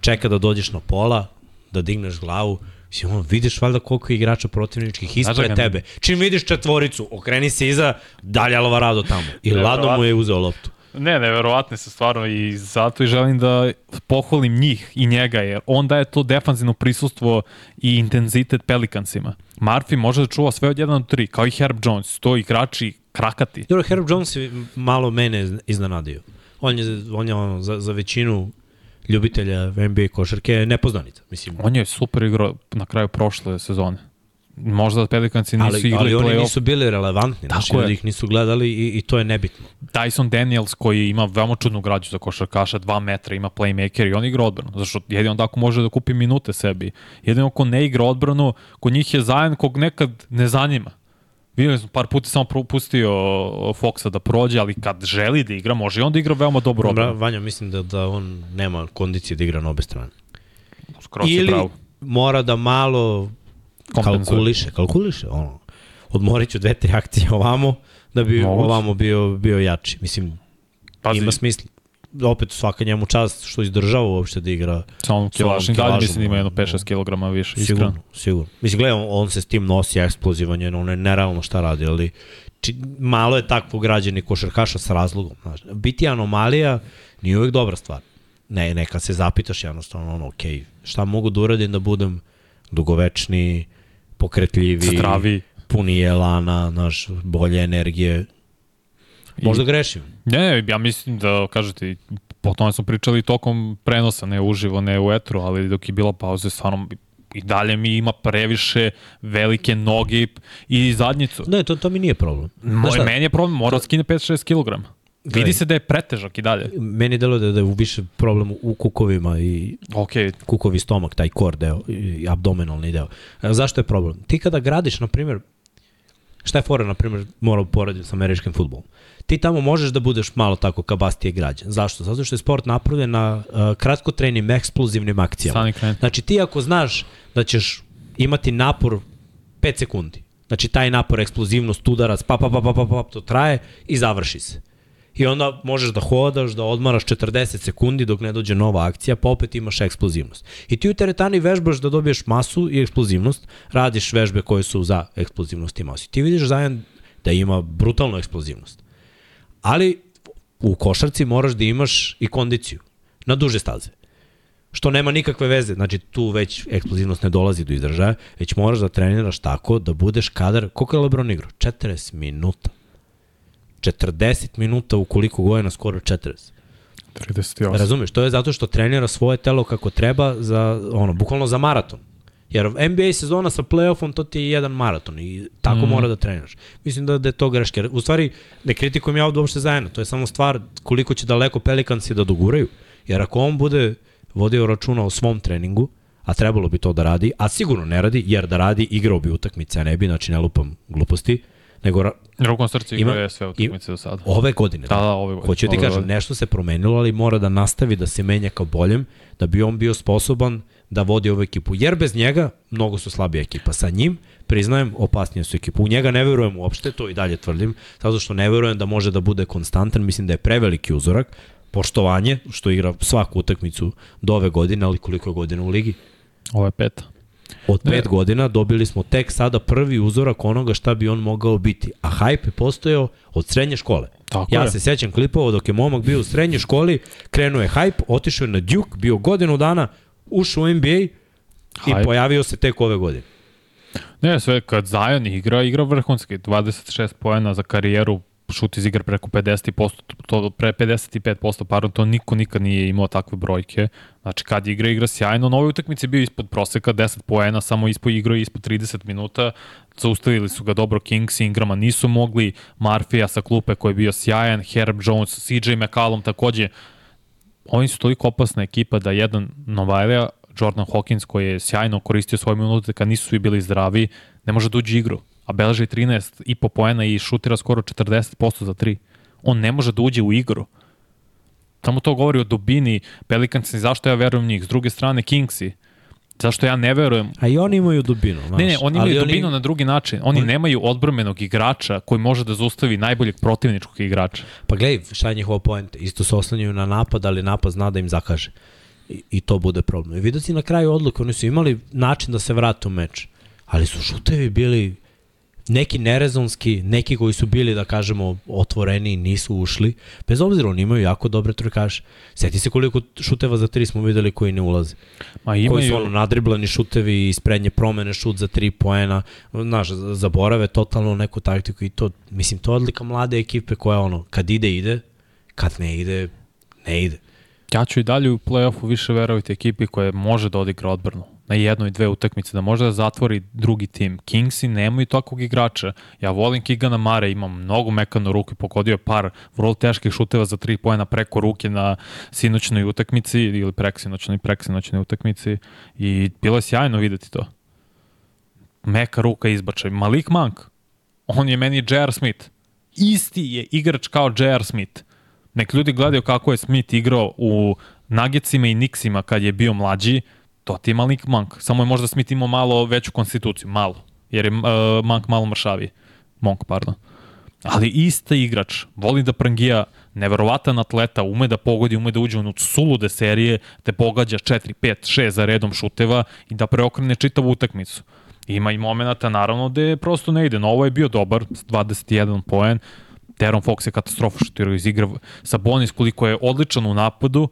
čeka da dođeš na pola, da digneš glavu. Mislim, on, vidiš valjda koliko je igrača protivničkih ispred da tebe. Čim vidiš četvoricu, okreni se iza, dalje Alvarado tamo. I ladno mu je uzeo loptu. Ne, neverovatne su stvarno i zato i želim da pohvalim njih i njega, jer on daje to defanzivno prisustvo i intenzitet Pelikansima. Murphy može da čuva sve od 1 do 3, kao i Herb Jones, to igrači krakati. Dobro, Herb Jones je malo mene iznenadio. On je, on je ono, za, za većinu ljubitelja NBA košarke nepoznanica. Mislim. On je super igrao na kraju prošle sezone. Možda Pelikanci nisu ali, igrali play-off. Ali oni nisu bili relevantni, Tako znači ih nisu gledali i, i to je nebitno. Tyson Daniels koji ima veoma čudnu građu za košarkaša, 2 metra, ima playmaker i on igra odbranu. Zašto jedino tako može da kupi minute sebi. Jedino ko ne igra odbranu, kod njih je zajedno kog nekad ne zanima. Videli smo par puta samo pustio Foxa da prođe, ali kad želi da igra, može i on da igra veoma dobro odbranu. Vanja, mislim da, da on nema kondicije da igra na obe strane. Skoro Ili mora da malo kalkuliše, kalkuliše, ono. Odmorit ću dve, tri akcije ovamo, da bi Moguće. ovamo bio, bio jači. Mislim, Pazi. ima smisla. Opet svaka njemu čast što izdržava uopšte da igra. Samo kilažni, dalje mislim da ima jedno 5-6 kg više, iskreno. Sigurno, sigurno. Mislim, gledaj, on, on se s tim nosi eksplozivan, je, ono je nerealno šta radi, ali či, malo je takvo građeni košarkaša sa razlogom. Znaš. Biti anomalija nije uvek dobra stvar. Ne, neka se zapitaš jednostavno, ono, ok, šta mogu da uradim da budem dugovečni, pokretljivi, zdravi, puni elana, naš, bolje energije. Možda grešim. Ne, ja mislim da, kažete, po tome smo pričali tokom prenosa, ne uživo, ne u etru, ali dok je bila pauza, stvarno i dalje mi ima previše velike noge i zadnjicu. Ne, to, to mi nije problem. Moj, meni je problem, mora da skine 5-6 kg. Vidi se da je pretežak i dalje. Meni delo da, da je više problem u kukovima i okay. kukovi stomak, taj kor deo i abdominalni deo. E, zašto je problem? Ti kada gradiš, na primjer, šta je fora, na primjer, mora poraditi sa američkim futbolom? Ti tamo možeš da budeš malo tako kabastije građan. Zašto? Zato što je sport napravljen na uh, kratkotrenim eksplozivnim akcijama. Znači ti ako znaš da ćeš imati napor 5 sekundi, znači taj napor, eksplozivnost, udarac, pa, pa, pa, pa, pa, pa, to traje i završi se i onda možeš da hodaš, da odmaraš 40 sekundi dok ne dođe nova akcija, pa opet imaš eksplozivnost. I ti u teretani vežbaš da dobiješ masu i eksplozivnost, radiš vežbe koje su za eksplozivnost i masu. Ti vidiš zajedno da ima brutalnu eksplozivnost. Ali u košarci moraš da imaš i kondiciju na duže staze. Što nema nikakve veze, znači tu već eksplozivnost ne dolazi do izražaja, već moraš da treniraš tako da budeš kadar, koliko je Lebron igrao? 40 minuta. 40 minuta u koliko godina, skoro 40. 38. Razumeš, to je zato što trenira svoje telo kako treba za, ono, bukvalno za maraton. Jer NBA sezona sa playoffom to ti je jedan maraton i tako mm. mora da treniraš. Mislim da, da je to greške. U stvari, ne kritikujem ja ovde uopšte zajedno, to je samo stvar koliko će daleko Pelikansi da doguraju. Jer ako on bude vodio računa o svom treningu, a trebalo bi to da radi, a sigurno ne radi, jer da radi igrao bi utakmice, a ne bi, znači ne lupam gluposti, nego Rukom srca igra je sve utakmice do sada. Ove godine. Da, da, ove godine. Hoću ti kažem, nešto se promenilo, ali mora da nastavi da se menja ka boljem, da bi on bio sposoban da vodi ovu ekipu. Jer bez njega mnogo su slabija ekipa. Sa njim, priznajem, opasnije su ekipa. U njega ne verujem uopšte, to i dalje tvrdim, zato što ne verujem da može da bude konstantan, mislim da je preveliki uzorak, poštovanje, što igra svaku utakmicu do ove godine, ali koliko je godina u ligi? Ovo je peta. Od pet ne. godina dobili smo tek sada prvi uzorak onoga šta bi on mogao biti. A hype je postojao od srednje škole. Tako ja je. se sećam klipova dok je momak bio u srednjoj školi, krenuo je hype, otišao je na Duke, bio godinu dana, ušao u NBA hype. i pojavio se tek ove godine. Ne, sve kad Zion igra, igra vrhunski, 26 poena za karijeru, šut iz igra preko 50%, to pre 55%, pardon, to niko nikad nije imao takve brojke. Znači, kad igra, igra sjajno. Na ovoj utakmici bio ispod proseka, 10 poena, samo ispod igra ispod 30 minuta. Zaustavili su ga dobro Kings, Ingrama nisu mogli, Marfija sa klupe koji je bio sjajan, Herb Jones, CJ McCallum takođe. Oni su toliko opasna ekipa da jedan Novajlija, Jordan Hawkins koji je sjajno koristio svoje minute kad nisu svi bili zdravi, ne može da uđe igru a beleži 13 i po poena i šutira skoro 40% za 3. On ne može da uđe u igru. Samo to govori o dubini Pelicansi, zašto ja verujem njih. S druge strane, Kingsi, zašto ja ne verujem. A i oni imaju dubinu. Znaš. Ne, ne, oni imaju Ali dubinu oni... na drugi način. Oni on... nemaju odbrmenog igrača koji može da zaustavi najboljeg protivničkog igrača. Pa gledaj, šta je njihova poenta? Isto se oslanjaju na napad, ali napad zna da im zakaže. I, i to bude problem. I vidio si na kraju odluke, oni su imali način da se vrate u meč, ali su šutevi bili neki nerezonski, neki koji su bili, da kažemo, otvoreni nisu ušli, bez obzira oni imaju jako dobre trojkaše. Seti se koliko šuteva za tri smo videli koji ne ulaze. Ma imaju... Koji su ono nadriblani šutevi iz prednje promene, šut za tri poena, znaš, zaborave totalno neku taktiku i to, mislim, to je odlika mlade ekipe koja ono, kad ide, ide, kad ne ide, ne ide. Ja ću i dalje u play-offu više verovati ekipi koja može da odigra odbranu na jednoj, dve utakmice, da može da zatvori drugi tim. Kingsi nemaju takvog igrača. Ja volim Kigana Mare, imam mnogo mekano ruke, pogodio je par vrlo teških šuteva za tri pojena preko ruke na sinoćnoj utakmici ili preksinoćnoj, preksinoćnoj utakmici i bilo je sjajno videti to. Meka ruka izbačaj. Malik Monk, on je meni J.R. Smith. Isti je igrač kao J.R. Smith. Nek ljudi gledaju kako je Smith igrao u Nuggetsima i Knicksima kad je bio mlađi, to ti je Malik Monk. Samo je možda Smith imao malo veću konstituciju, malo. Jer je uh, Monk malo mršaviji. Monk, pardon. Ali ista igrač, voli da prangija, neverovatan atleta, ume da pogodi, ume da uđe u sulude serije, te pogađa 4, 5, 6 za redom šuteva i da preokrene čitavu utakmicu. Ima i momenta, naravno, gde prosto ne ide. No, ovo je bio dobar, 21 poen. Teron Fox je katastrofa šutirao iz igra sa Bonis koliko je odličan u napadu.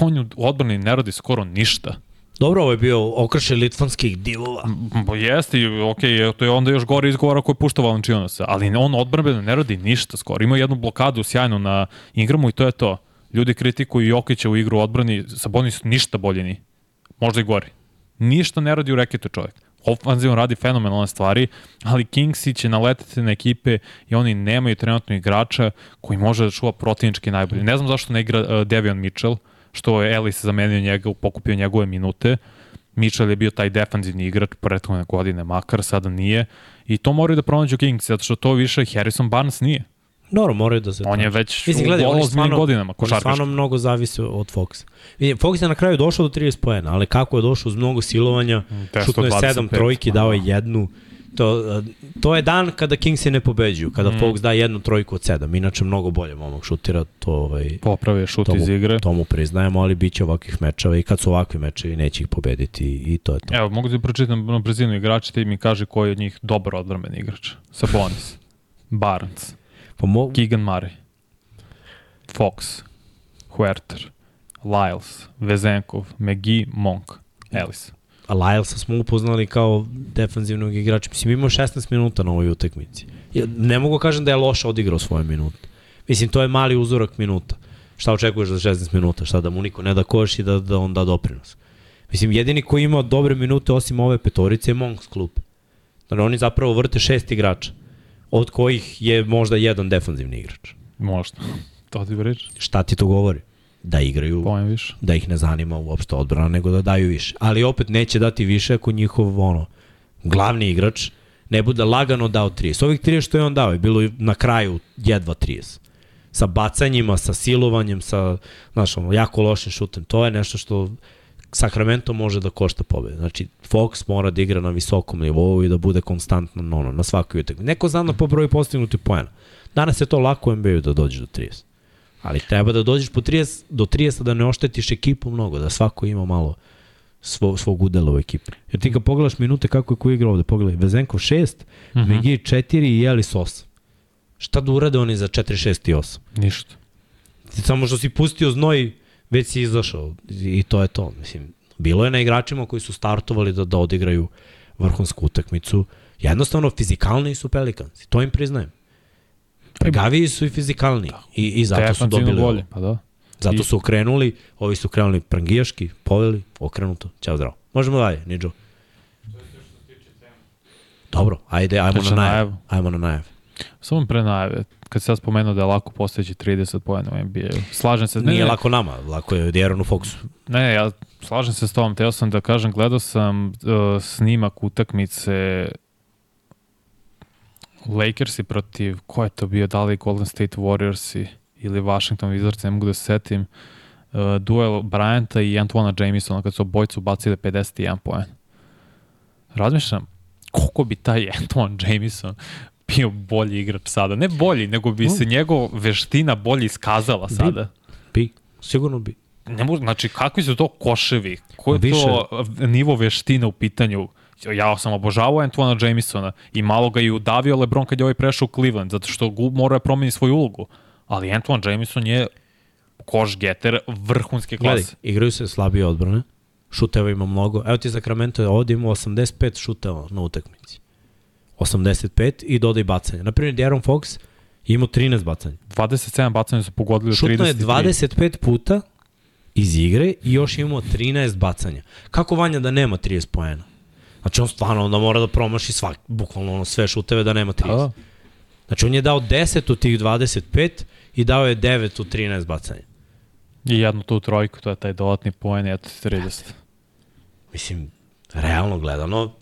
On u odbrani ne radi skoro ništa Dobro, ovo je bio okršaj litvanskih divova. Bo jeste, ok, to je onda još gore izgovara koji pušta Valenčinosa, ali on odbrambeno ne radi ništa skoro. Ima jednu blokadu sjajnu na Ingramu i to je to. Ljudi kritikuju Jokića u igru odbrani, Sabonis ništa bolje ni. Možda i gori. Ništa ne radi u reketu čovjek. Ofanzivno radi fenomenalne stvari, ali Kingsi će naletiti na ekipe i oni nemaju trenutno igrača koji može da čuva protivnički najbolje. Ne znam zašto ne igra uh, Devion Mitchell, što je Ellis zamenio njega, pokupio njegove minute. Mitchell je bio taj defanzivni igrač prethodne godine, makar sada nije. I to moraju da pronađu Kings, zato što to više Harrison Barnes nije. Dobro, moraju da se... On je već Mislim, gledaj, u ozbiljnim godinama košarkaški. On stvarno mnogo zavisi od Foxa. Vidim, Fox je na kraju došao do 30 pojena, ali kako je došao uz mnogo silovanja, šutno je 7 trojki, dao je jednu. To, to je dan kada Kingsi ne pobeđuju, kada mm. Fox da jednu trojku od sedam. Inače, mnogo bolje momak šutira. To, ovaj, Popravi šut tomu, iz igre. To mu priznajemo, ali bit će ovakvih mečeva i kad su ovakvi mečevi neće ih pobediti i to je to. Evo, mogu da pročitam na brzinu igrača i mi kaže koji je od njih dobar odbrambeni igrač. Sabonis, *laughs* Barnes, pa mo... Keegan Murray. Fox, Huerter, Lyles, Vezenkov, McGee, Monk, Ellis. A Lylesa smo upoznali kao defanzivnog igrača. Mislim, imao 16 minuta na ovoj utakmici. Ja ne mogu kažem da je loše odigrao svoje minute. Mislim, to je mali uzorak minuta. Šta očekuješ za 16 minuta? Šta da mu niko ne da koš i da, da on da doprinos? Mislim, jedini koji ima dobre minute osim ove petorice je Monks klub. Znači, oni zapravo vrte šest igrača, od kojih je možda jedan defanzivni igrač. Možda. *laughs* To ti reći? Šta ti to govori? Da igraju, više. da ih ne zanima uopšte odbrana, nego da daju više. Ali opet neće dati više ako njihov ono, glavni igrač ne bude lagano dao 30. Ovih 30 što je on dao je bilo na kraju jedva 30. Sa bacanjima, sa silovanjem, sa znaš, ono, jako lošim šutem. To je nešto što Sacramento može da košta pobede. Znači, Fox mora da igra na visokom nivou i da bude konstantno no, no, na svakoj utakmici. Neko zna da po broju postignutih poena. Danas je to lako u NBA-u da dođeš do 30. Ali treba da dođeš po 30, do 30 da ne oštetiš ekipu mnogo, da svako ima malo svog, svog udela u ekipi. Jer ti kad pogledaš minute kako je ko igra ovde, pogledaj, Vezenkov 6, mm -hmm. Megi 4 i Jelis 8. Šta da urade oni za 4, 6 i 8? Ništa. Ti samo što si pustio znoj, već si izašao i to je to. Mislim, bilo je na igračima koji su startovali da, da odigraju vrhunsku utakmicu. Jednostavno, fizikalni su Pelicans. To im priznajem. Pregaviji su i fizikalni. I, i zato su dobili bolje. Pa da. Zato I- su okrenuli, ovi su krenuli prangijaški, poveli, okrenuto. Ćao zdravo. Možemo dalje, Nidžo. Dobro, ajde, ajmo Znači, na najav. najavu. Ajmo na najav. Samo pre najave, kad se ja spomenuo da je lako postojeći 30 pojena u NBA-u. Slažem se. Nije lako nama, lako je Djeronu Foxu. Ne, ja slažem se s tobom. Teo sam da kažem, gledao sam uh, snimak utakmice Lakersi protiv, ko je to bio, da li Golden State Warriorsi ili Washington Wizards, ne mogu da se setim, uh, duel Bryanta i Antoana Jamesona kad su obojcu bacili 51 poen. Razmišljam, koliko bi taj *laughs* Antoine Jameson bio bolji igrač sada. Ne bolji, nego bi se njegov veština bolje iskazala sada. Bi, sigurno bi. Ne mogu, znači, kakvi su to koševi? Ko je Više. to nivo veštine u pitanju? Ja sam obožavao Antoana Jamesona i malo ga i udavio Lebron kad je ovaj prešao u Cleveland, zato što mora da promeni svoju ulogu. Ali Antoine Jameson je koš getter vrhunske Gledaj, klase. igraju se slabije odbrane, šuteva ima mnogo. Evo ti Sacramento ovdje ima 85 šuteva na utakmici. 85 i dodaj bacanja. Naprimjer, De'Aaron Fox ima 13 bacanja. 27 bacanja su pogodili od 33. Šutno je 25 puta iz igre i još imamo 13 bacanja. Kako Vanja da nema 30 poena? Znači on stvarno onda mora da promaši svak, bukvalno ono sve šuteve da nema 30. Da. Znači on je dao 10 od tih 25 i dao je 9 od 13 bacanja. I jednu tu trojku, to je taj dodatni poen, eto 30. Mislim, realno gledano,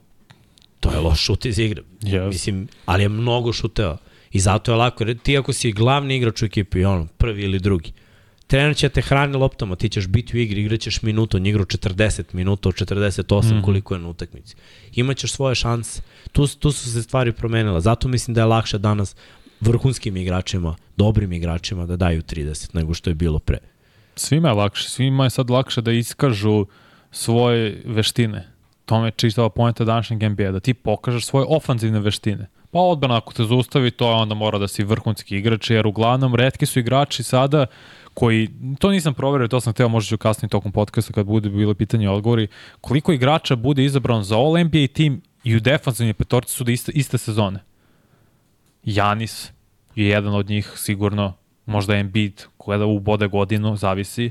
to je loš šut iz igre. Yes. Mislim, ali je mnogo šuteva. I zato je lako. Ti ako si glavni igrač u ekipi, ono, prvi ili drugi, trener će te hrani loptama, ti ćeš biti u igri, igraćeš minutu, on je igrao 40 minuta, od 48 mm koliko je na utakmici. Imaćeš svoje šanse. Tu, tu su se stvari promenile. Zato mislim da je lakše danas vrhunskim igračima, dobrim igračima da daju 30 nego što je bilo pre. Svima je lakše, svima je sad lakše da iskažu svoje veštine. To me čistava pojenta današnjeg NBA, da ti pokažeš svoje ofanzivne veštine. Pa odbrana ako te zaustavi, to je onda mora da si vrhunski igrač, jer uglavnom redki su igrači sada koji, to nisam proverio, to sam hteo možda ću kasnije tokom podcasta kad bude bilo pitanje i odgovori, koliko igrača bude izabran za All NBA tim i u defanzivnoj petorci su da iste, iste sezone. Janis je jedan od njih sigurno, možda Embiid gleda u bode godinu, zavisi,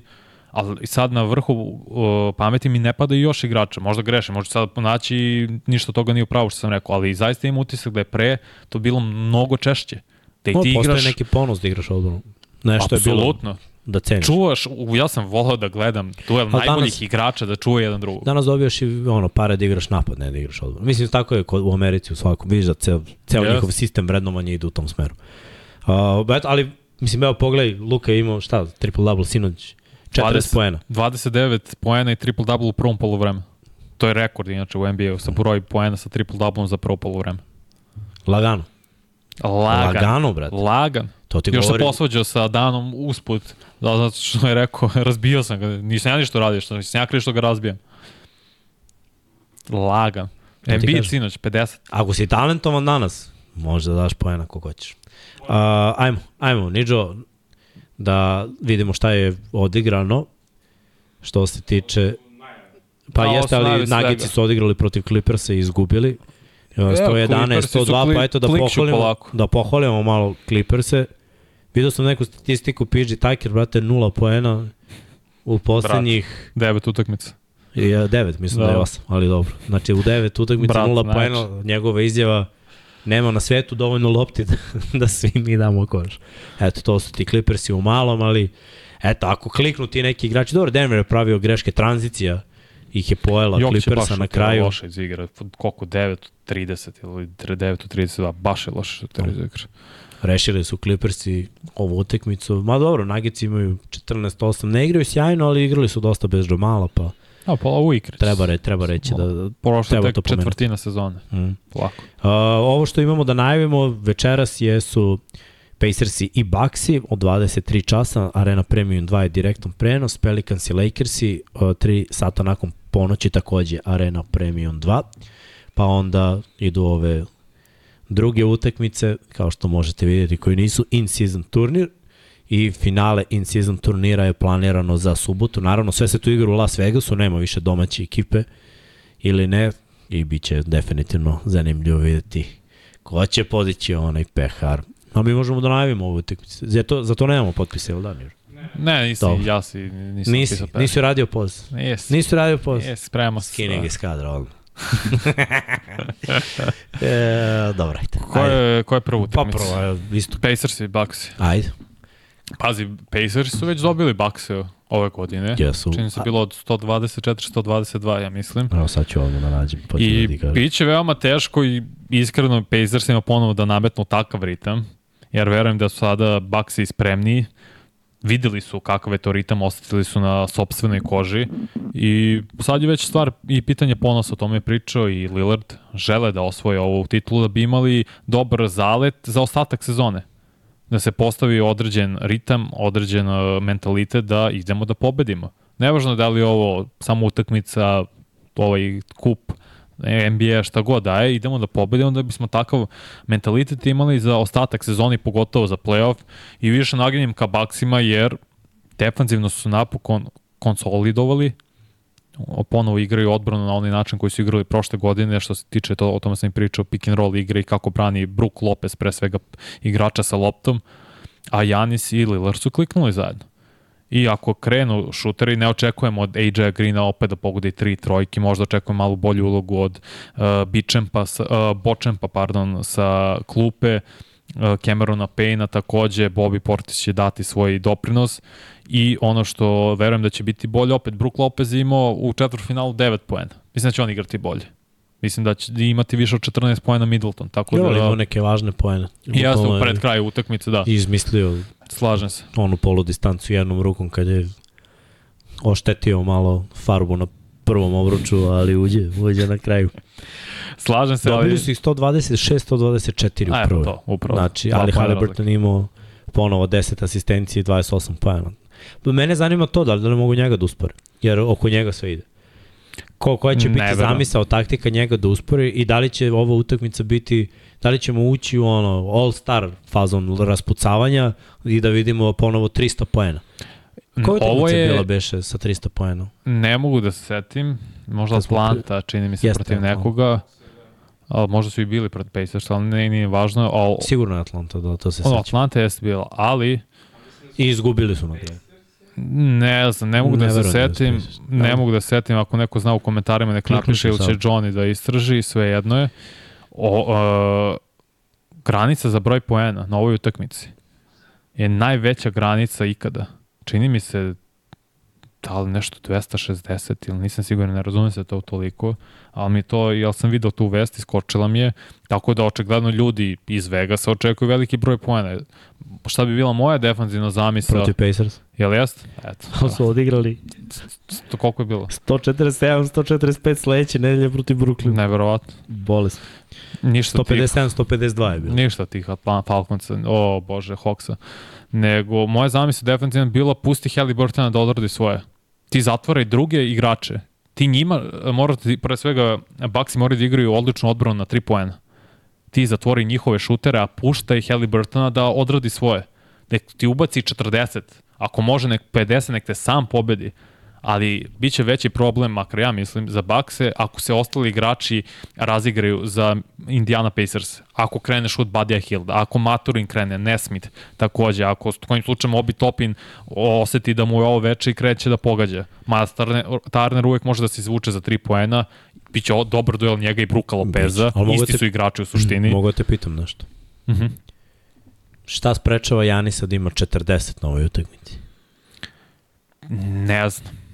ali sad na vrhu uh, pameti mi ne pada i još igrača, možda grešim, možda sad naći ništa toga nije upravo što sam rekao, ali zaista imam utisak da je pre to bilo mnogo češće. Da i No, ti postoje igraš, neki ponos da igraš odbranu. Nešto je bilo da ceniš. čuvaš, ja sam volao da gledam duel danas- najboljih igrača da čuva jedan drugog. Danas dobijaš i ono, pare da igraš napad, ne da igraš odbranu. Mislim, tako je kod, u Americi u svakom. Vidiš da ceo, ceo Yes. njihov sistem vrednovanja ide u tom smeru. Uh, bet, ali, mislim, evo, pogledaj, Luka je imao, šta, triple-double sinoć, 40 20. poena. 29 poena i triple-double u prvom polovremenu. To je rekord inače u NBA-u sa broj poena sa triple-double za prvo polovreme. Lagano. Lagan. Lagano, brate. Lagan. To ti Još se govori. posvađao sa Danom usput, da, zato što je rekao, *laughs* razbio sam ga, nisam ja ništa radio, što nisam ja kriv što ga razbijam. Lagan. Embiid sinoć, 50. Ako si talentovan danas, možeš da daš poena kako hoćeš. Uh, ajmo, ajmo, Nidžo, da vidimo šta je odigrano što se tiče pa A, jeste, ali. Nagici su odigrali protiv Clippersa i izgubili. E, 111, Clippersi su 102, kli- pa eto da pohvalimo, da pohvalimo malo Clipperse. Vidio sam neku statistiku, PG Tucker, brate, nula poena u poslednjih Devet utakmica. I, devet, mislim da, da je Da. osam, ali dobro. Znači u devet utakmica Brat, nula znači. poena, njegova izjava nema na svetu dovoljno lopti da, *laughs* da svi mi damo koš. Eto, to su ti Clippersi u malom, ali eto, ako kliknu ti neki igrači, dobro, Denver je pravio greške, tranzicija ih je pojela je Clippersa na kraju. loše iz igre. Koliko? 9 od 30 ili 9 od 32. Baš je loše šuter iz igre. Rešili su Clippersi ovu utakmicu. Ma dobro, Nuggets imaju 14-8. Ne igraju sjajno, ali igrali su dosta bez Džomala, pa A, pa u igre. treba, re, treba reći da... da Prošla treba tek to pomenuti. četvrtina sezone. mm. Polako. Uh, ovo što imamo da najavimo večeras jesu Pacersi i Bucksi od 23 časa, Arena Premium 2 je direktan prenos, Pelicans i Lakersi uh, 3 sata nakon ponoći takođe Arena Premium 2, pa onda idu ove druge utakmice, kao što možete vidjeti, koji nisu in-season turnir i finale in-season turnira je planirano za subotu. Naravno, sve se tu igra u Las Vegasu, nema više domaće ekipe ili ne, i bit će definitivno zanimljivo vidjeti ko će podići onaj pehar. A mi možemo da najavimo ovu utakmicu. Za to, za to nemamo potpise, jel da, Nir? Ne, nisi, Dobro. ja si, nisam Nisi, nisi radio poz. Nisi. Nisi radio poz. Nisi, spremao se. Skinning iz kadra, odmah. *laughs* e, dobro, ajde. Ko je, ko je prva Pa utakmica? prvo, evo, isto. Pacers i Bucks. Ajde. Pazi, Pacers su već dobili Bucks ove godine. Jesu. Čini se bilo od 124-122, ja mislim. Evo sad ću ovdje da nađem. Pa da I kažem. bit će veoma teško i iskreno Pacersima ponovo da nametnu takav ritam, jer verujem da su sada Bucksi spremniji, videli su kakav je to ritam, osetili su na sobstvenoj koži i sad je već stvar i pitanje ponosa, o tome je pričao i Lillard, žele da osvoje ovu titulu da bi imali dobar zalet za ostatak sezone da se postavi određen ritam, određen uh, mentalitet da idemo da pobedimo. Nevažno da li je ovo samo utakmica, ovaj kup e, NBA šta god daje, idemo da pobedimo da bismo takav mentalitet imali za ostatak sezoni, pogotovo za playoff. I više naginjem ka Bucksima jer defanzivno su napokon konsolidovali, ponovo igraju odbranu na onaj način koji su igrali prošle godine, što se tiče to, o tome sam i pričao, pick and roll igre i kako brani Brook Lopez, pre svega igrača sa loptom, a Janis i Lillard su kliknuli zajedno. I ako krenu šuteri, ne očekujemo od AJ Greena opet da pogodi tri trojke, možda očekujemo malo bolju ulogu od uh, Bičempa, uh, Bočempa pardon, sa klupe, uh, Camerona Payna takođe, Bobby Portis će dati svoj doprinos i ono što verujem da će biti bolje, opet Brook Lopez je imao u četvrtfinalu 9 poena. Mislim da će on igrati bolje. Mislim da će imati više od 14 poena Middleton, tako ali imao da... neke važne pojene. I ja sam Bukvalno je pred kraju utakmice, da, Izmislio slažem se. onu polu distancu jednom rukom kad je oštetio malo farbu na prvom obruču, ali uđe, uđe na kraju. Slažem se, ali... Dobili su ih 126, 124 A, u prvoj. to, upravo. Znači, ali Halliburton imao ponovo 10 asistencije i 28 pojena. Mene zanima to da li, da li mogu njega da uspore, jer oko njega sve ide. Ko, koja će Ne biti zamisao taktika njega da uspori i da li će ova utakmica biti da li ćemo ući u ono all-star fazon raspucavanja i da vidimo ponovo 300 poena. Koja Ovo je bila beše sa 300 poena? ne mogu da se setim, možda Kad smo Atlanta, čini mi se Jeste, protiv Atlanta. nekoga, ali možda su i bili protiv Pacers, ali ne, nije važno, ali Sigurno je Atlanta, da, to se seća. Atlanta jeste bila, ali I izgubili su na kraju. ne znam, ne mogu Ne da se da setim, Pacers. ne Da. mogu da se setim, ako neko zna u komentarima, nek napiše ili će. Johnny da istraži, sve jedno je. O, uh, granica za broj poena na ovoj utakmici je najveća granica ikada. Čini mi se da li nešto 260 ili nisam siguran, ne razumem se to toliko, ali mi to, jel sam video tu vest, iskočila mi je, tako da očigledno ljudi iz Vegasa očekuju veliki broj poena. Šta bi bila moja defanzivna zamisla? Protiv Pacers. Jel jest? Eto. *laughs* Ali su odigrali To koliko je bilo? 147, 145 sledeće nedelje protiv Brooklyna. Neverovatno. Bolest. Ništa tih, 157, 152 je bilo. ništa tih Atlanta Falconsa, o bože, Hawksa. Nego, moja zamisla definitivno bila pusti Halliburtona da odradi svoje. Ti zatvaraj druge igrače. Ti njima, morate, pre svega, Bucksi moraju da igraju odličnu odbranu na 3 poena. Ti zatvori njihove šutere, a puštaj Halliburtona da odradi svoje. nek ti ubaci 40, ako može nek 50, nek te sam pobedi, ali bit će veći problem, makar ja mislim, za Bakse ako se ostali igrači razigraju za Indiana Pacers. Ako krene šut Badija Hilda, ako Maturin krene, Nesmith takođe, ako s kojim slučajem Obi Topin oseti da mu je ovo veče i kreće da pogađa. Mada Turner, Turner uvek može da se izvuče za 3 poena, biće dobar duel njega i Bruka Lopeza, isti te, su igrači u suštini. Mogu da te pitam nešto. Mhm. -huh. Šta sprečava Janisa da ima 40 na ovoj utakmici? Ne znam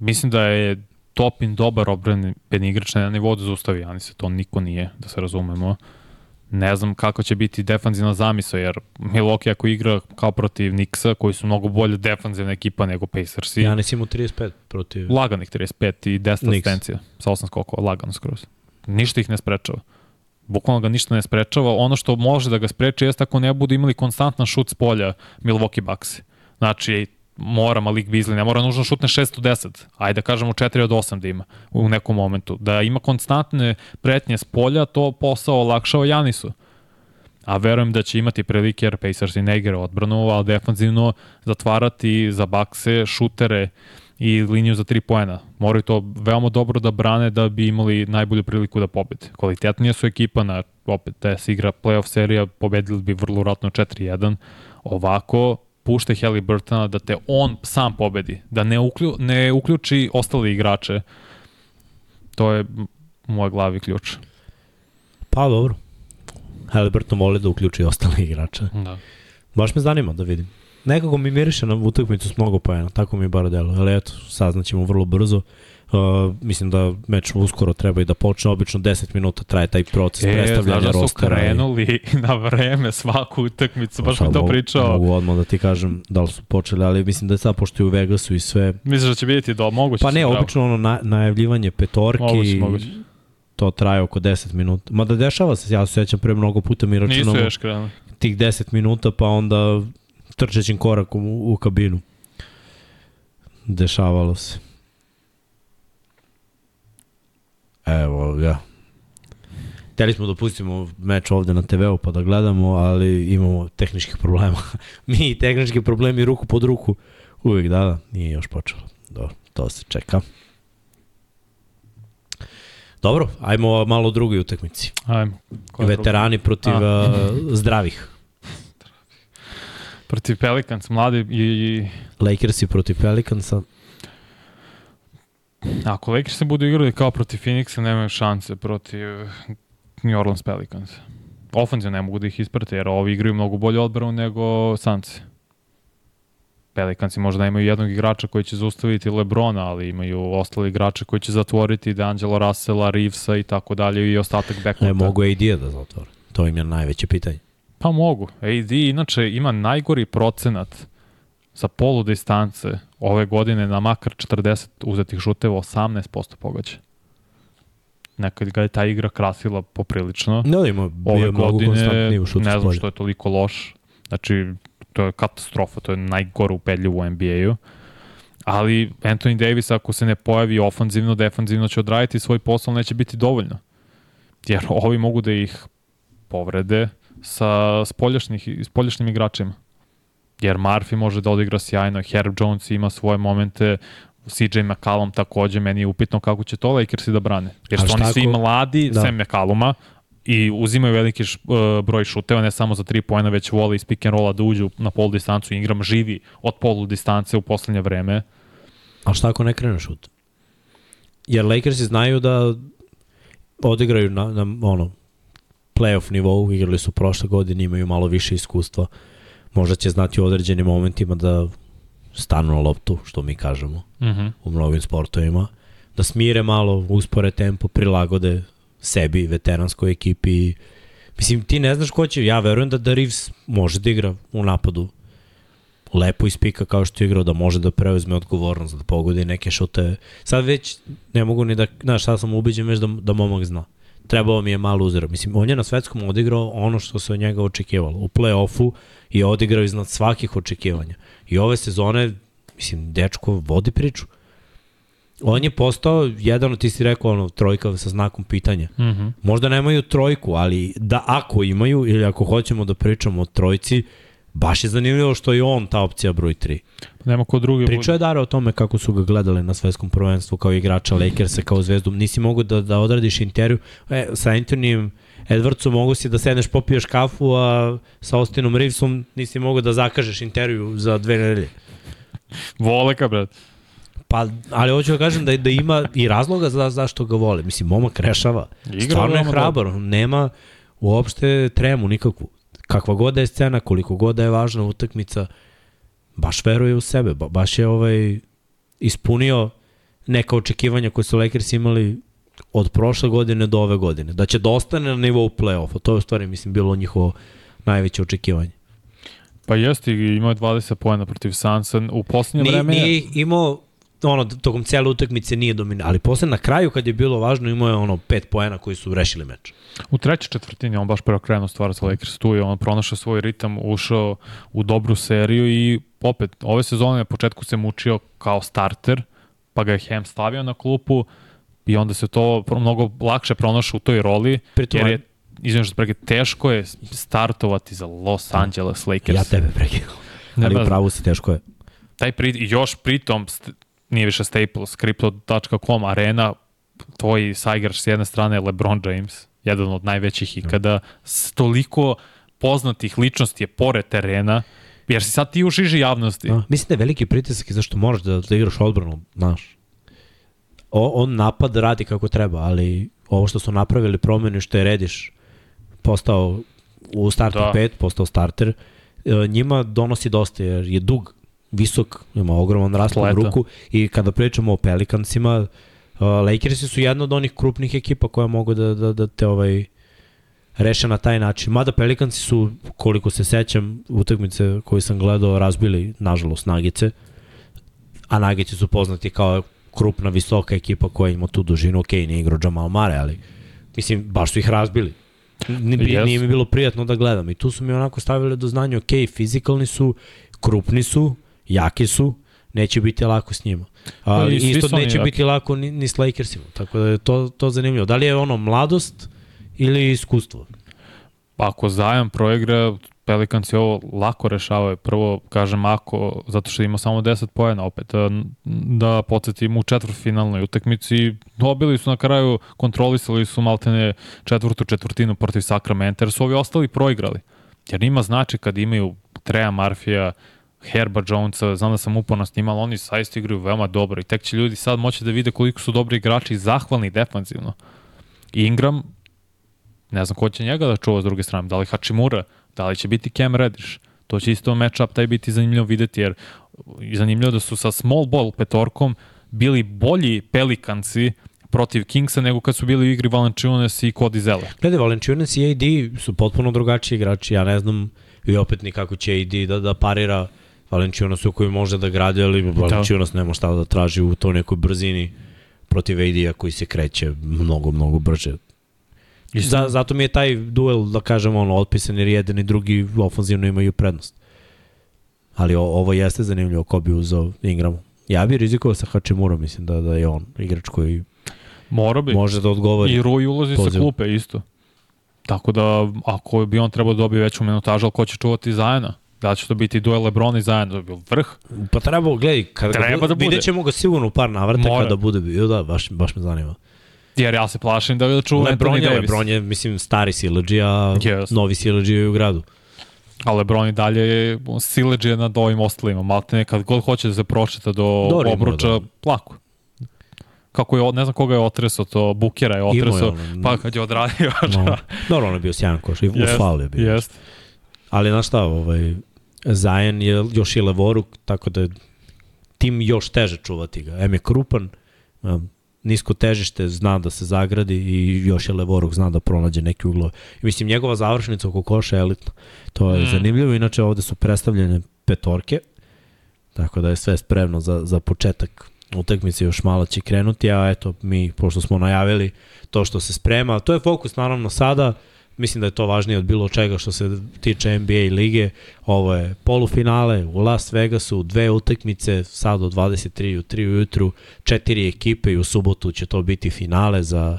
mislim da je Topin dobar obran igrač na nivou da zaustavi se to niko nije, da se razumemo. Ne znam kako će biti defanzivna zamisla, jer Milwaukee ako igra kao protiv Nixa, koji su mnogo bolje defanzivna ekipa nego Pacersi. Janis ima 35 protiv... Laganih 35 i 10 asistencija sa 8 skokova, lagano skroz. Ništa ih ne sprečava. Bukvalno ga ništa ne sprečava. Ono što može da ga spreči jeste ako ne budu imali konstantan šut s polja Milwaukee Bucks. Znači, mora Malik Beasley, ne mora nužno šutne 6 od 10, ajde da kažemo 4 od 8 da ima u nekom momentu. Da ima konstantne pretnje s polja, to posao olakšava Janisu. A verujem da će imati prilike jer Pacers i ne igra odbranu, ali defanzivno zatvarati za bakse, šutere i liniju za 3 poena. Moraju to veoma dobro da brane da bi imali najbolju priliku da pobede. Kvalitetnija su ekipa na opet da se igra playoff serija, pobedili bi vrlo vratno 4-1. Ovako, puštaj Halliburtona da te on sam pobedi, da ne, uklju, ne uključi ostale igrače. To je u mojoj glavi ključ. Pa dobro. Halliburton voli da uključi ostale igrače. Da. Baš me zanima da vidim. Nekako mi miriše na utakmicu s mnogo pojena, tako mi je bar delo. Ali eto, saznaćemo vrlo brzo. Uh, mislim da meč uskoro treba i da počne, obično 10 minuta traje taj proces e, predstavljanja rostera. E, znaš da su krenuli i... *laughs* na vreme svaku utakmicu, baš pa, mi to pričao. Mogu odmah da ti kažem da li su počeli, ali mislim da je sad pošto je u Vegasu i sve. Misliš da će vidjeti da moguće? Pa ne, obično ono na, najavljivanje petorki. Moguće, moguće to traje oko 10 minuta. Ma da dešava se, ja se sećam pre mnogo puta mi računamo Nisu još krenuli. tih 10 minuta, pa onda trčećim korakom u, u kabinu. Dešavalo se. Evo ga. Hteli smo da pustimo meč ovde na TV-u pa da gledamo, ali imamo tehničkih problema. *laughs* Mi i tehnički problemi ruku pod ruku. Uvijek, da, da, nije još počelo. Dobro, to se čeka. Dobro, ajmo malo drugoj utakmici. Ajmo. Koja Veterani druga? protiv uh, zdravih. protiv Pelicans, mladi i... Lakersi protiv Pelicansa. Ako Lakers se budu igrali kao protiv Phoenixa, nemaju šanse protiv New Orleans Pelicans. Ofenzivno ne mogu da ih isprate, jer ovi igraju mnogo bolje odbranu nego Sanci. Pelikansi možda imaju jednog igrača koji će zaustaviti Lebrona, ali imaju ostali igrače koji će zatvoriti D'Angelo Russella, Reevesa i tako dalje i ostatak backcourta. Ne mogu AD da zatvore. To im je najveće pitanje. Pa mogu. AD inače ima najgori procenat sa polu distance ove godine na makar 40 uzetih šuteva 18% pogađa. Nekad ga je ta igra krasila poprilično. Ne, ima ove godine, ne znam što je toliko loš. Znači, to je katastrofa, to je najgore upedljivo u NBA-u. Ali Anthony Davis ako se ne pojavi ofanzivno, defanzivno će odraditi svoj posao, neće biti dovoljno. Jer ovi mogu da ih povrede sa spoljašnjim igračima jer Murphy može da odigra sjajno, Herb Jones ima svoje momente, CJ McCallum takođe, meni je upitno kako će to Lakersi da brane. Jer su oni svi mladi, da. sem McCalluma, i uzimaju veliki š, uh, broj šuteva, ne samo za 3 pojena, već vole iz pick and rolla da uđu na polu distancu. Ingram živi od polu distance u poslednje vreme. A šta ako ne krene šut? Jer Lakersi znaju da odigraju na, na ono, playoff nivou, igrali su prošle godine, imaju malo više iskustva. Uh, možda će znati u određenim momentima da stanu na loptu, što mi kažemo, uh mhm. -huh. u mnogim sportovima, da smire malo, uspore tempo, prilagode sebi, veteranskoj ekipi. Mislim, ti ne znaš ko će, ja verujem da da Reeves može da igra u napadu lepo ispika kao što je igrao, da može da preuzme odgovornost, da pogodi neke šute. Sad već ne mogu ni da, znaš, sad sam ubiđen već da, da momak zna. Trebao mi je malo uzora. Mislim, on je na svetskom odigrao ono što se od njega očekivalo. U play-offu i odigrao iznad svakih očekivanja. I ove sezone, mislim, dečko vodi priču. On je postao jedan od, ti si rekao, ono, trojka sa znakom pitanja. Mm -hmm. Možda nemaju trojku, ali da ako imaju ili ako hoćemo da pričamo o trojci, Baš je zanimljivo što je on ta opcija broj 3. Nema ko drugi. Pričao je Dara o tome kako su ga gledali na svetskom prvenstvu kao igrača Lakersa, kao zvezdu. Nisi mogu da, da odradiš intervju. E, sa Antonijom Edwardsom mogu si da sedneš popiješ kafu, a sa Austinom Reevesom nisi mogu da zakažeš intervju za dve nedelje. Voleka, brat. Pa, ali hoću da kažem da, da ima i razloga za, zašto ga vole. Mislim, momak rešava. Igra Stvarno je hrabar. Nema uopšte tremu nikakvu. Kakva god da je scena, koliko god da je važna utakmica, baš veruje u sebe. Ba, baš je ovaj ispunio neka očekivanja koje su Lakers imali od prošle godine do ove godine. Da će da ostane na nivou play-offa. To je u stvari, mislim, bilo njihovo najveće očekivanje. Pa jeste, imao je 20 pojena protiv Sansa. U poslednje Nije, vreme... nije imao ono, tokom cijele utakmice nije dominao, ali posle na kraju kad je bilo važno imao je ono pet poena koji su rešili meč. U trećoj četvrtini on baš preokrenuo stvar sa Lakers tu i on pronašao svoj ritam, ušao u dobru seriju i opet ove sezone na početku se mučio kao starter, pa ga je Hem stavio na klupu i onda se to mnogo lakše pronašao u toj roli, Pritom, jer je izvijem što preke, teško je startovati za Los Angeles Lakers. Ja tebe prekidam. Ali u pravu si teško je. taj pri, još pritom nije više Staples, Crypto.com, Arena, tvoj saigrač s jedne strane je LeBron James, jedan od najvećih ikada, s toliko poznatih ličnosti je pored terena, jer si sad ti u žiži javnosti. A, mislim da je veliki pritisak i zašto moraš da, da igraš odbranu, znaš. O, on napad radi kako treba, ali ovo što su napravili promene što je Rediš postao u startu Da. 5, postao starter, e, njima donosi dosta jer je dug, visok, ima ogroman raspon Atleta. ruku i kada pričamo o Pelikansima, uh, Lakersi su jedna od onih krupnih ekipa koja mogu da, da, da te ovaj reše na taj način. Mada Pelikansi su, koliko se sećam, utakmice koje sam gledao, razbili, nažalost, Nagice. A Nagice su poznati kao krupna, visoka ekipa koja ima tu dužinu. Ok, nije igrao Jamal Mare, ali mislim, baš su ih razbili. Nije, Yes. nije mi bilo prijatno da gledam. I tu su mi onako stavili do znanja, ok, fizikalni su, krupni su, jaki su, neće biti lako s njima. Ali i isto neće jaki. biti lako ni, ni s Lakersima. Tako da je to, to zanimljivo. Da li je ono mladost ili iskustvo? Pa ako zajam proigra, Pelicans je ovo lako rešavaju. Prvo, kažem ako, zato što ima samo 10 pojena opet. a, Da podsjetim u četvrtfinalnoj utakmici, dobili su na kraju, kontrolisali su maltene četvrtu četvrtinu protiv Sacramento, jer su ovi ostali proigrali. Jer njima znači kad imaju Treja Marfija, Herba Jonesa, znam da sam uporno s njima, ali oni saista igraju veoma dobro i tek će ljudi sad moći da vide koliko su dobri igrači zahvalni defanzivno. Ingram, ne znam ko će njega da čuva s druge strane, da li Hachimura, da li će biti Cam Reddish. To će isto matchup taj biti zanimljivo videti, jer zanimljivo da su sa small ball petorkom bili bolji Pelikanci protiv Kingsa nego kad su bili u igri Valanciunas i Cody Zeller. Gledaj, Valenciunas i AD su potpuno drugačiji igrači. Ja ne znam i opet ni kako će AD da, da parira Valenciunasu koji može da gradi, ali Valenciunas nema šta da traži u toj nekoj brzini protiv AD-a koji se kreće mnogo, mnogo brže. Za, zato mi je taj duel, da kažem, ono, otpisan jer jedan i drugi ofenzivno imaju prednost. Ali o, ovo jeste zanimljivo ko bi uzao Ingramu. Ja bih rizikovao sa Hachimurom, mislim da, da je on igrač koji Mora bi. može da odgovori. I Rui ulazi sa pozivu. klupe isto. Tako da, ako bi on trebao da dobije veću minutažu, ali ko će čuvati Zajana? Da li će to biti duel Lebrona i Zajana? To bi vrh. Pa treba, gledaj, kada Treba ga, da bude. vidjet ćemo ga sigurno u par navrata Mora. kada bude bio, da, baš, baš me zanima. Jer ja se plašim da ga čuva Lebron Anthony je, Davis. Lebron je, mislim, stari sileđi, a Yes. novi sileđi je u gradu. A Lebron i dalje je sileđe nad ovim ostalima. Maltene kad god hoće da se prošeta do Dobro, obruča, da. lako. Kako je, ne znam koga je otresao to, Bukera je otresao, ono, pa kad je odradio. *laughs* No. Dobro, on je bio sjajan koš, i u Jest, faul je bio. Jest. Ali znaš šta, ovaj, Zajan je još i levoruk, tako da je tim još teže čuvati ga. M je krupan, nisko težište, zna da se zagradi i još je levoruk, zna da pronađe neki uglo. I mislim, njegova završnica oko koša je elitna. To je Mm. zanimljivo, inače ovde su predstavljene petorke, tako da je sve spremno za, za početak utakmice još malo će krenuti, a eto mi, pošto smo najavili to što se sprema, to je fokus naravno sada, mislim da je to važnije od bilo čega što se tiče NBA lige, ovo je polufinale u Las Vegasu, dve utakmice, sad od 23 u 3 ujutru, četiri ekipe i u subotu će to biti finale za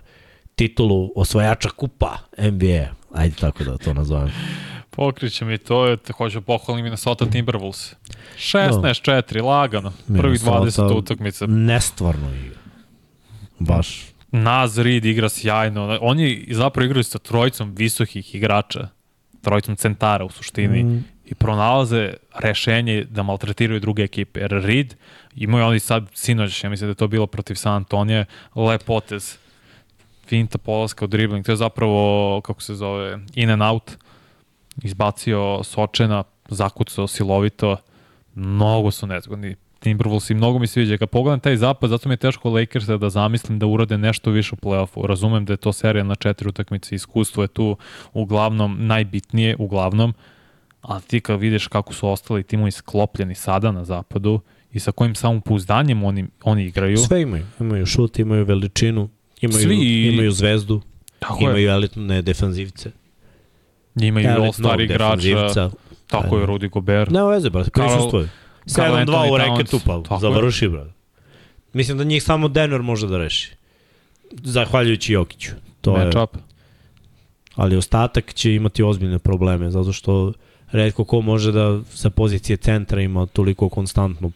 titulu osvajača kupa NBA, ajde tako da to nazovem. Pokriće mi to, je, hoću pohvalim Minnesota Timberwolves. 16-4, lagano. Prvih 20 utakmica. Nestvarno igra. Baš. Naz Reed igra sjajno. Oni zapravo igraju sa trojicom visokih igrača. Trojicom centara u suštini. Mm. I pronalaze rešenje da maltretiraju druge ekipe. Jer Reed imaju oni sad sinoć, ja mislim da je to bilo protiv San Antonije, lep potez. Finta polaska u dribling. To je zapravo, kako se zove, in and out. Izbacio Sočena, zakucao silovito. Mnogo su nezgodni Timberwolves i mnogo mi sviđa. Kad pogledam taj zapad, zato mi je teško Lakersa da zamislim da urade nešto više u play-offu. Razumem da je to serija na četiri utakmice, iskustvo je tu uglavnom najbitnije, uglavnom, ali ti kad vidiš kako su ostali timovi sklopljeni sada na zapadu i sa kojim samopouzdanjem oni, oni igraju. Sve imaju. Imaju šut, imaju veličinu, imaju, Svi... imaju zvezdu, Tako imaju je. elitne defanzivce. Imaju all-star igrača. Tako je Rudy Gobert. Nema veze, brate, prisustuje. 7-2 u reketu, pa završi, brate. Mislim da njih samo Denver može da reši. Zahvaljujući Jokiću. To Match je, up. Ali ostatak će imati ozbiljne probleme, zato što redko ko može da sa pozicije centra ima toliko konstantnu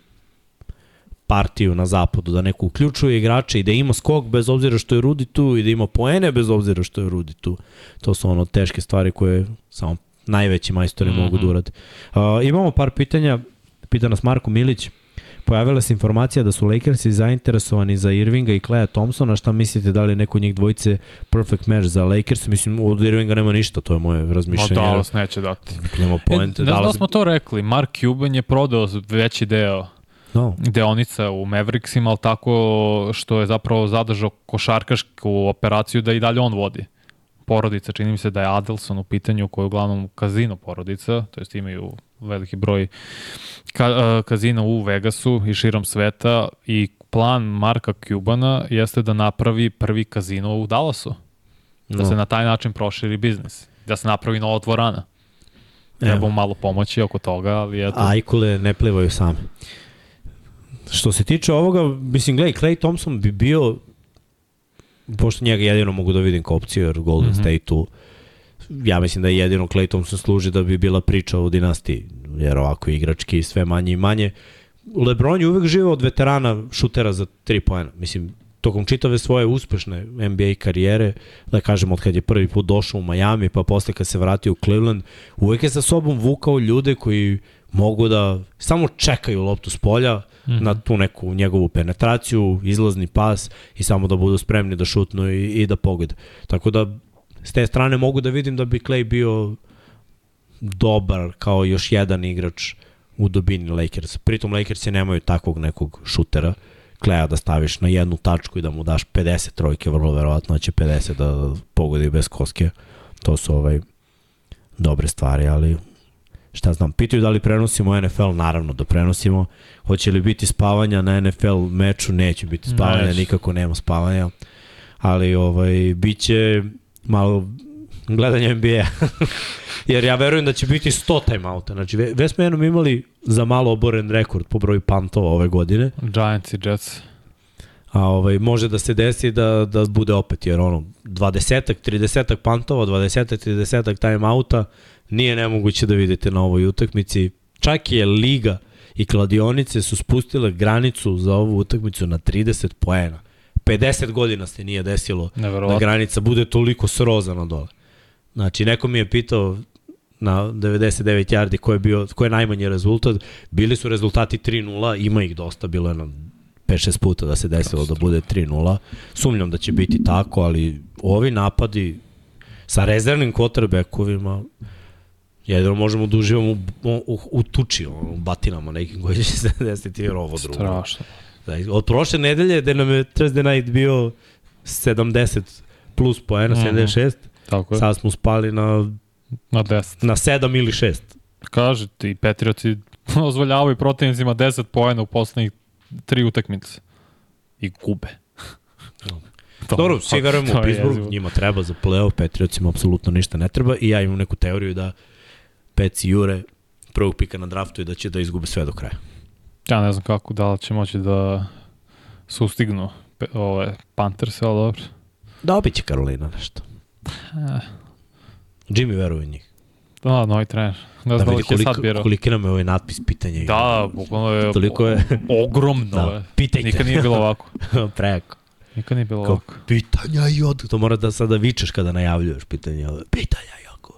partiju na zapadu, da neko uključuje igrače i da ima skok bez obzira što je Rudi tu i da ima poene bez obzira što je Rudi tu. To su ono teške stvari koje samo najveći majstori mm -hmm. mogu da urade. Uh, imamo par pitanja Pita nas Marko Milić, pojavila se informacija da su Lakersi zainteresovani za Irvinga i Kleja Thompsona, šta mislite da li neko njih dvojice perfect match za Lakers? Mislim, od Irvinga nema ništa, to je moje razmišljanje. No, Dallas neće dati. Nema poente. E, ne znam da smo to rekli, Mark Cuban je prodao veći deo no. deonica u Mavericksima, ali tako što je zapravo zadržao košarkašku operaciju da i dalje on vodi porodica, čini mi se da je Adelson u pitanju koji je uglavnom kazino porodica, to jest imaju veliki broj ka, uh, kazina u Vegasu i širom sveta i plan Marka Cubana jeste da napravi prvi kazino u Dallasu. Da no. se na taj način proširi biznis. Da se napravi nova dvorana. Treba malo pomoći oko toga, ali eto. Ajkule ne plivaju same. Što se tiče ovoga, mislim, gledaj, Clay Thompson bi bio pošto njega jedino mogu da vidim kao opciju, jer Golden mm -hmm. State-u ja mislim da je jedino Clay Thompson služi da bi bila priča o dinastiji, jer ovako igrački sve manje i manje. Lebron je uvek živao od veterana šutera za 3 poena. Mislim, tokom čitave svoje uspešne NBA karijere, da kažem od kad je prvi put došao u Miami, pa posle kad se vratio u Cleveland, uvek je sa sobom vukao ljude koji mogu da samo čekaju loptu s polja, mm -hmm. na tu neku njegovu penetraciju, izlazni pas i samo da budu spremni da šutnu i, i da pogode. Tako da s te strane mogu da vidim da bi Clay bio dobar kao još jedan igrač u dobini Lakers. Pritom Lakersi nemaju takvog nekog šutera. Kleja da staviš na jednu tačku i da mu daš 50 trojke, vrlo verovatno će 50 da pogodi bez koske. To su ovaj dobre stvari, ali šta znam, pitaju da li prenosimo NFL, naravno da prenosimo. Hoće li biti spavanja na NFL meču? Neće biti spavanja, nikako nema spavanja. Ali ovaj, biće malo gledanje NBA. *laughs* Jer ja verujem da će biti 100 timeouta. Znači, već smo jednom imali za malo oboren rekord po broju pantova ove godine. Giants i Jets. A ovaj, može da se desi da, da bude opet, jer ono, 20-ak, 30-ak pantova, 20-ak, 30-ak timeouta, nije nemoguće da vidite na ovoj utakmici. Čak je Liga i kladionice su spustile granicu za ovu utakmicu na 30 poena. 50 godina se nije desilo da granica bude toliko srozana dole. Znači, neko mi je pitao na 99 yardi ko je, bio, ko je najmanji rezultat. Bili su rezultati 3-0, ima ih dosta, bilo je na 5-6 puta da se desilo da bude 3-0. Sumnjam da će biti tako, ali ovi napadi sa rezervnim quarterbackovima Jedino možemo da uživamo u, u, u tuči, u batinama nekim koji će se desiti jer ovo drugo. Strašno. Da, od prošle nedelje gde nam je Thursday night bio 70 plus poena, mm -hmm. 76, Tako je. sad smo spali na, na 10. Na 7 ili 6. Kaže ti, Petrioci *laughs* ozvoljavaju protivnicima 10 poena u poslednjih tri utakmice. I gube. *laughs* To, Dobro, svi verujemo u Pittsburgh, njima treba za play-off, Patriotsima apsolutno ništa ne treba i ja imam neku teoriju da Peci jure prvog pika na draftu i da će da izgube sve do kraja. Ja ne znam kako, da li će moći da sustignu ove Panthers, ali dobro. Dobit će Karolina nešto. Eh. Jimmy veruje njih. Da, novi trener. Ne Da znam da sad koliko, birao. koliki nam je ovaj natpis pitanja. Da, bukvalno je, Toliko je- ogromno. Da, pitajte. Nikad nije bilo ovako. *laughs* Preko. Nikad nije bilo Kao, ovako. pitanja i od... To mora da sada vičeš kada najavljuješ pitanja. Pitanja jako.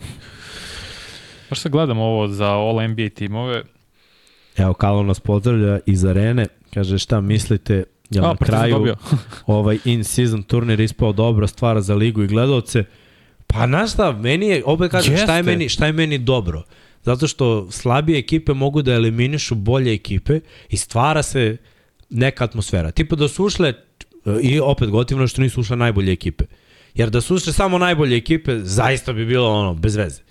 Baš se gledam ovo za All NBA timove. Evo, Kalo nas pozdravlja iz arene. Kaže šta mislite, jel A, na Partizan kraju *laughs* ovaj in-season turnir ispao dobra stvar za ligu i gledalce? Pa znaš šta, meni je, opet kažem, šta je, meni, šta je meni dobro? Zato što slabije ekipe mogu da eliminišu bolje ekipe i stvara se neka atmosfera. Tipa da su ušle, i opet gotivno što nisu ušle najbolje ekipe. Jer da su ušle samo najbolje ekipe, zaista bi bilo ono, bez veze.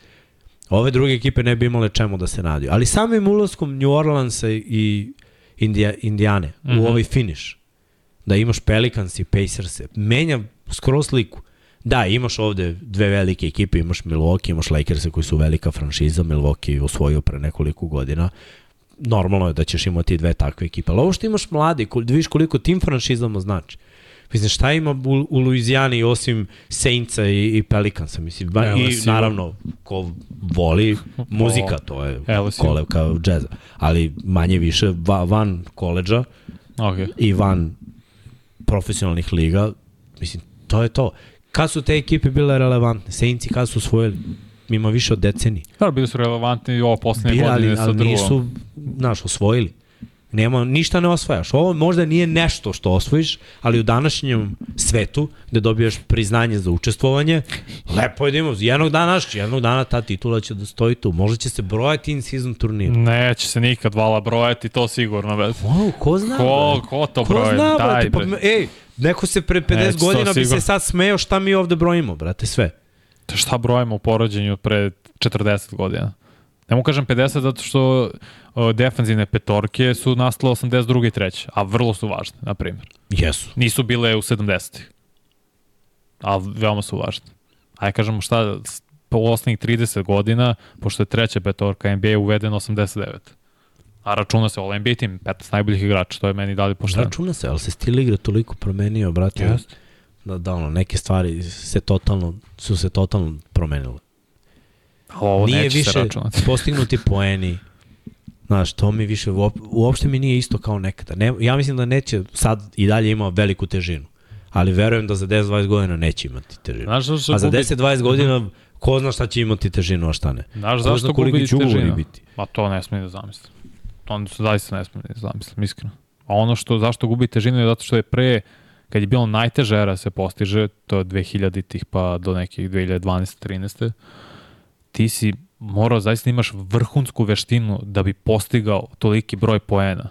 Ove druge ekipe ne bi imale čemu da se nadiju. Ali samim ulaskom New Orleansa i Indija, Indijane mm -hmm. Mhm. u ovaj finish, da imaš Pelicans i Pacers, menja skroz sliku. Da, imaš ovde dve velike ekipe, imaš Milwaukee, imaš Lakers koji su velika franšiza, Milwaukee je osvojio pre nekoliko godina. Normalno je da ćeš imati dve takve ekipe. Ali ovo što imaš mladi, da vidiš koliko tim franšizama znači. Mislim, šta ima u, u Luizijani osim Saintsa i, i Pelicansa? Mislim, ba, i naravno, ko voli *laughs* muzika, to je LSU. kolevka džeza. Ali manje više va, van koleđa Ok. i van profesionalnih liga, mislim, to je to. Kad su te ekipe bile relevantne? Saintsi kad su osvojili? Ima više od deceniji. Da, bili su relevantni i ovo poslednje Bili, ali, godine sa ali drugom. nisu, znaš, osvojili. Nema, ništa ne osvajaš. Ovo možda nije nešto što osvojiš, ali u današnjem svetu, gde dobijaš priznanje za učestvovanje, lepo je da imamo. Jednog dana, jednog dana ta titula će da stoji tu. Možda će se brojati in season turnir. Neće se nikad vala brojati, to sigurno. Wow, ko zna? Ko, bre? ko to Ko broje? zna, Daj, brate, pa, bre. me- ej, neko se pre 50 Neće godina bi se sad smeo šta mi ovde brojimo, brate, sve. Šta brojimo u poređenju pre 40 godina? Ne mu kažem 50 zato što o, defanzivne petorke su nastale 82. i 3. A vrlo su važne, na primjer. Jesu. Nisu bile u 70-ih. A veoma su važne. Ajde kažemo šta, po osnovnih 30 godina, pošto je treća petorka NBA uvedena 89. A računa se All NBA tim, 15 najboljih igrača, to je meni dali pošteno. Računa se, ali se stil igre toliko promenio, brate. Jeste. Da, da, ono, neke stvari se totalno, su se totalno promenile. Ali ovo nije neće više se računati. *laughs* postignuti poeni. Znaš, to mi više, uop, uopšte mi nije isto kao nekada. Ne, ja mislim da neće, sad i dalje ima veliku težinu. Ali verujem da za 10-20 godina neće imati težinu. Znaš zašto A za gubi- 10-20 godina ko zna šta će imati težinu, a šta ne. Znaš Ko zašto gubi težina? biti. Ma to ne smijem da zamislim. To se zaista ne smijem da zamislim, iskreno. A ono što, zašto gubi težinu je zato što je pre, kad je bilo najteža era se postiže, to je 2000-ih pa do nekih 2012-13. Ti si morao zaista imaš vrhunsku veštinu da bi postigao toliki broj poena.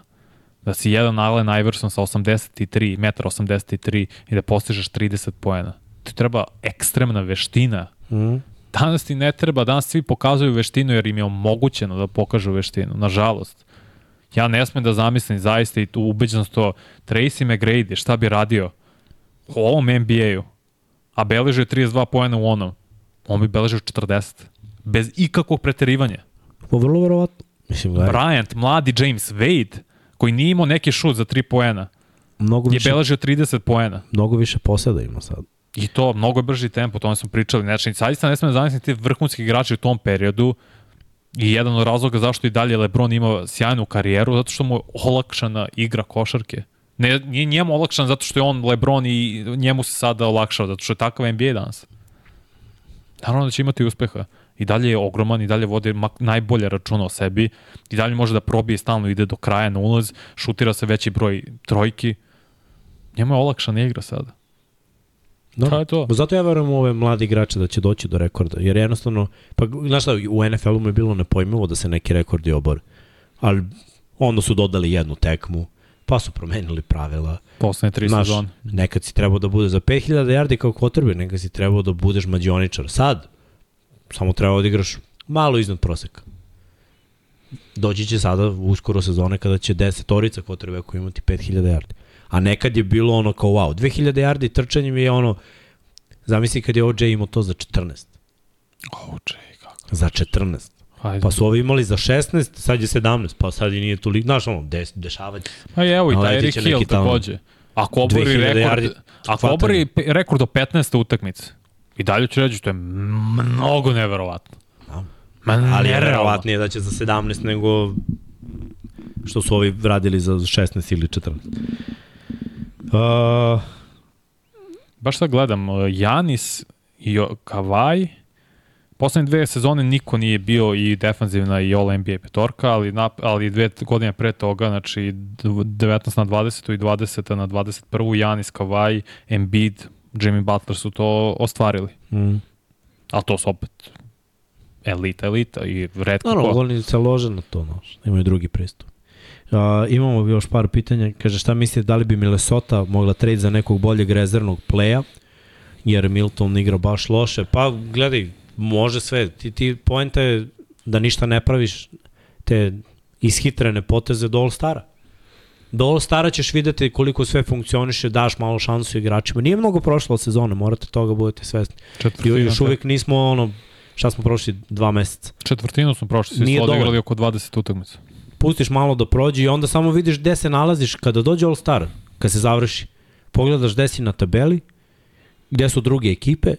Da si jedan Allen Iverson sa 83, 1,83 i da postižeš 30 poena. Ti treba ekstremna veština Mm. Danas ti ne treba, danas svi pokazuju veštinu jer im je omogućeno da pokažu veštinu, nažalost. Ja ne smem da zamislim zaista i tu ubeđen sam to, Tracy McGrady, šta bi radio u ovom NBA-u, a beležio je 32 pojena u onom, on bi beležio 40. Bez ikakvog preterivanja. Pa vrlo verovatno. Mislim, gledaj, Bryant, mladi James Wade, koji nije imao neki šut za 3 poena, mnogo je više, beležio 30 poena. mnogo više poseda ima sad. I to, mnogo je brži tempo, o tome smo pričali. Znači, zaista ne smem da zamislim ti vrhunski igrači u tom periodu i jedan od razloga zašto i dalje Lebron ima sjajnu karijeru, zato što mu je olakšana igra košarke. Ne, nije njemu olakšan zato što je on Lebron i njemu se sada olakšava, zato što je takav NBA danas. Naravno da će imati uspeha. I dalje je ogroman, i dalje vodi mak- najbolje računa o sebi, i dalje može da probije stalno ide do kraja na ulaz, šutira se veći broj trojki. Njemu je olakšana igra sada. Da. To je to. Zato ja verujem u ove mladi igrače da će doći do rekorda, jer jednostavno, pa znaš šta, u NFL-u mu je bilo nepojmivo da se neki rekordi obore, ali onda su dodali jednu tekmu, pa su promenili pravila. Poslednje tri Znaš, sezone. nekad si trebao da bude za 5000 yardi kao kvotrbe, nekad si trebao da budeš mađioničar. Sad, samo treba da igraš malo iznad proseka. Doći će sada uskoro sezone kada će 10 orica kvotrbe koji imati 5000 yardi. A nekad je bilo ono kao wow, 2000 yardi trčanjem je ono, zamisli kad je OJ imao to za 14. O, čej, kako. Za 14. Hajde. Pa su ovi imali za 16, sad je 17, pa sad i nije toliko, znaš ono, des, dešavati. A i evo i taj Eric Hill takođe. Ako obori 2000 rekord, yardi ako obori rekord do 15. utakmice, i dalje ću reći, to je mnogo neverovatno. Da. Ma, Ali je verovatnije da će za 17 nego što su ovi radili za 16 ili 14. Uh, Baš sad gledam, uh, Janis i o- Kavaj, poslednje dve sezone niko nije bio i defanzivna i All NBA petorka, ali, na, ali dve godine pre toga, znači 19 na 20 i 20 na 21 Janis, Kavaj, Embiid, Jimmy Butler su to ostvarili. mm. Ali to su opet elita, elita i redko Naravno, ko. oni se lože na to, znaš, imaju drugi pristup. Uh, imamo još par pitanja. Kaže, šta mislite, da li bi Minnesota mogla trade za nekog boljeg rezervnog pleja, jer Milton igra baš loše? Pa, gledaj, može sve. Ti, ti poenta je da ništa ne praviš te ishitrene poteze do All-Stara. Do All-Stara ćeš videti koliko sve funkcioniše, daš malo šansu igračima. Nije mnogo prošlo od sezone, morate toga budete svesni. I Četvrtina, još uvijek nismo ono, šta smo prošli, dva meseca. četvrtinu smo prošli, svi su odigrali oko 20 utakmica. pustiš malo da prođe i onda samo vidiš gde se nalaziš kada dođe All Star, kad se završi. Pogledaš gde si na tabeli, gde su druge ekipe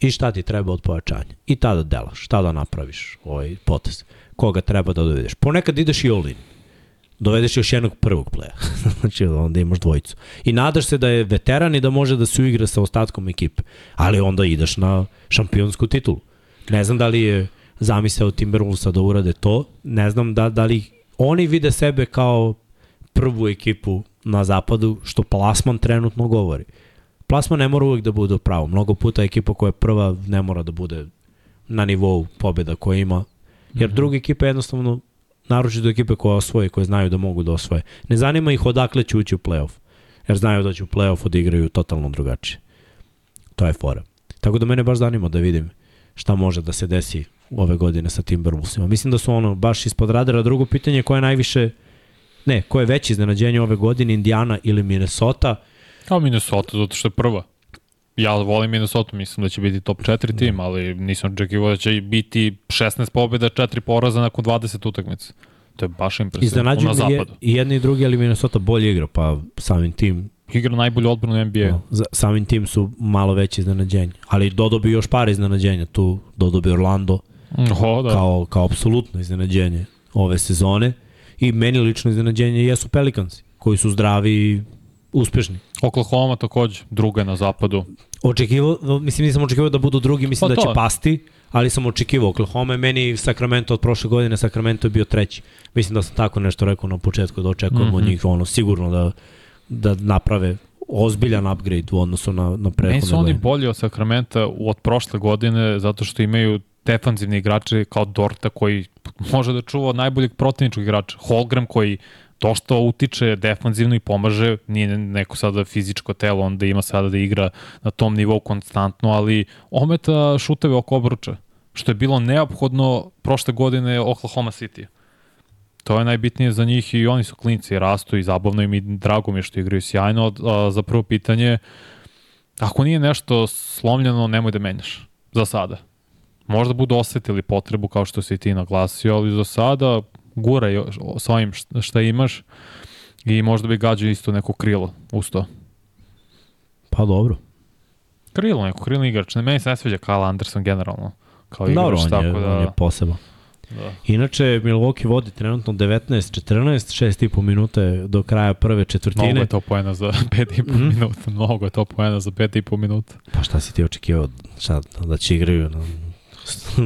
i šta ti treba od pojačanja. I tada delaš, šta da napraviš ovaj potez. Koga treba da dovedeš. Ponekad ideš i all in. Dovedeš još jednog prvog pleja. *laughs* znači onda imaš dvojicu. I nadaš se da je veteran i da može da se uigra sa ostatkom ekipe. Ali onda ideš na šampionsku titulu. Ne znam da li je zamisao Timberwolvesa da urade to. Ne znam da, da li oni vide sebe kao prvu ekipu na zapadu, što plasman trenutno govori. Plasman ne mora uvek da bude u pravu. Mnogo puta ekipa koja je prva ne mora da bude na nivou pobjeda koja ima. Jer druga ekipa jednostavno, naročito ekipe koje osvoje, koje znaju da mogu da osvoje. Ne zanima ih odakle će ući u playoff. Jer znaju da će u playoff odigraju totalno drugačije. To je fora. Tako da mene baš zanima da vidim šta može da se desi ove godine sa Timberwolvesima. Mislim da su ono baš ispod radara. Drugo pitanje je koje je najviše ne, koje je veće iznenađenje ove godine, Indiana ili Minnesota? Kao Minnesota, zato što je prva. Ja volim Minnesota, mislim da će biti top 4 tim, ali nisam očekivao da će biti 16 pobjeda, 4 poraza nakon 20 utakmica. To je baš impresivno. Na je, zapadu. i jedni i drugi, ali Minnesota bolje igra, pa samim tim Igra najbolju odbranu NBA. No, za- samim tim su malo veće iznenađenje. Ali Dodo bi još par iznenađenja tu. Dodo bi Orlando O, da. kao, kao apsolutno iznenađenje ove sezone. I meni lično iznenađenje jesu Pelikansi, koji su zdravi i uspešni. Oklahoma takođe, druga na zapadu. Očekivao, mislim nisam očekivao da budu drugi, mislim Pa da će pasti, ali sam očekivao Oklahoma je meni Sacramento od prošle godine, Sacramento je bio treći. Mislim da sam tako nešto rekao na početku da očekujemo mm -hmm. od Mhm. njih ono sigurno da da naprave ozbiljan upgrade u odnosu na na Meni prethodne su oni godine. bolji od Sakramenta od prošle godine zato što imaju defanzivni igrače kao Dorta koji može da čuva najboljeg protivničkog igrača. Holgram koji dosta utiče defanzivno i pomaže, nije neko sada fizičko telo, onda ima sada da igra na tom nivou konstantno, ali ometa šuteve oko obruča, što je bilo neophodno prošle godine Oklahoma City. To je najbitnije za njih i oni su klinci, rastu i zabavno im i drago mi je što igraju sjajno. A, za prvo pitanje, ako nije nešto slomljeno, nemoj da menjaš. Za sada. Možda budu osetili potrebu kao što si ti naglasio, ali za sada guraj još sa ovim šta- imaš i možda bi gađao isto neko krilo uz to. Pa dobro. Krilo, neko krilo igrač. Ne, meni se ne sviđa Kyle Anderson generalno. Kao igrač, Dobro, on je, tako da... on je poseban. da. Inače, Milwaukee vodi trenutno 19-14, 6,5 minute do kraja prve četvrtine. Mnogo je to poena za *laughs* 5,5 Mhm. minuta. Mnogo je to poena za 5,5 minuta. Pa šta si ti očekivao? Šta, da će igraju na, *laughs*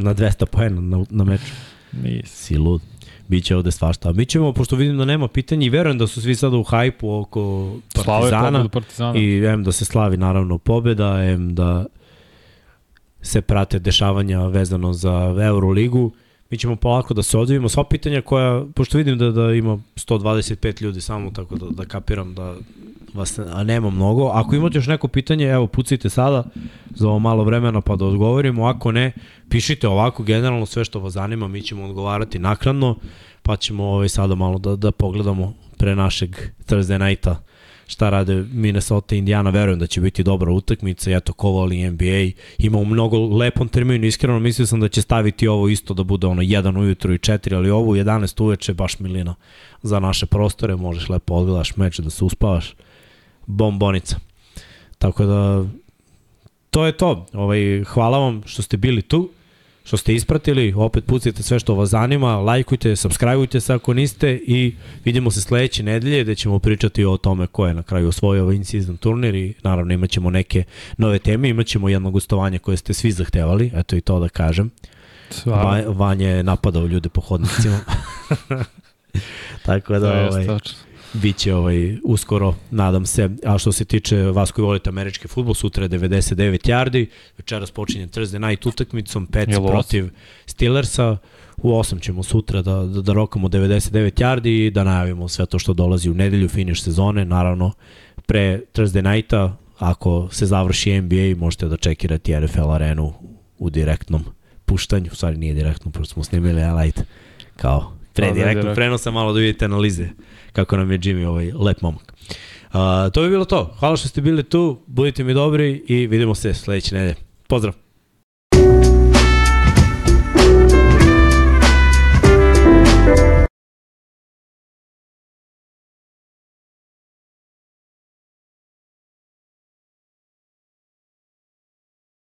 na 200 poena na, na meču? Nisi. Si lud. Biće ovde svašta. A mi ćemo, pošto vidim da nema pitanja i verujem da su svi sada u hajpu oko Partizana Partizana. i em da se slavi naravno pobeda, em da se prate dešavanja vezano za Euroligu. Mi ćemo polako da se odvijemo. Sva pitanja koja, pošto vidim da, da ima 125 ljudi samo, tako da, da kapiram da vas a nema mnogo. Ako imate još neko pitanje, evo pucite sada za ovo malo vremena pa da odgovorimo. Ako ne, pišite ovako generalno sve što vas zanima, mi ćemo odgovarati naknadno, pa ćemo ovaj sada malo da, da pogledamo pre našeg Thursday nighta šta rade Minnesota i Indiana, verujem da će biti dobra utakmica, eto ko voli NBA, ima u mnogo lepom terminu, iskreno mislio sam da će staviti ovo isto da bude ono 1 ujutru i 4, ali ovo u 11 uveče baš milina za naše prostore, možeš lepo odgledaš meč da se uspavaš, bombonica. Tako da, to je to. Ovaj, hvala vam što ste bili tu. Što ste ispratili, opet pucajte sve što vas zanima, lajkujte, subscribeujte se ako niste i vidimo se sledeće nedelje gde ćemo pričati o tome ko je na kraju osvojio ovaj in-season turnir i naravno imat ćemo neke nove teme, imat ćemo jedno gostovanje koje ste svi zahtevali, eto i to da kažem. Va, Vanja je napadao ljude po hodnicima. *laughs* Tako da, ovaj, biće ovaj, uskoro, nadam se. A što se tiče vas koji volite američki futbol, sutra je 99 yardi, večeras počinje Thursday night utakmicom, Pets protiv Steelersa, u 8 ćemo sutra da, da, da rokamo 99 yardi i da najavimo sve to što dolazi u nedelju, finiš sezone, naravno pre Thursday nighta, ako se završi NBA, možete da čekirate NFL arenu u direktnom puštanju, u stvari nije direktno, prosto smo snimili highlight kao pre direktnog prenosa malo da vidite analize kako nam je Jimmy ovaj lep momak. A, to bi bilo to. Hvala što ste bili tu, budite mi dobri i vidimo se sledeće nedelje. Pozdrav!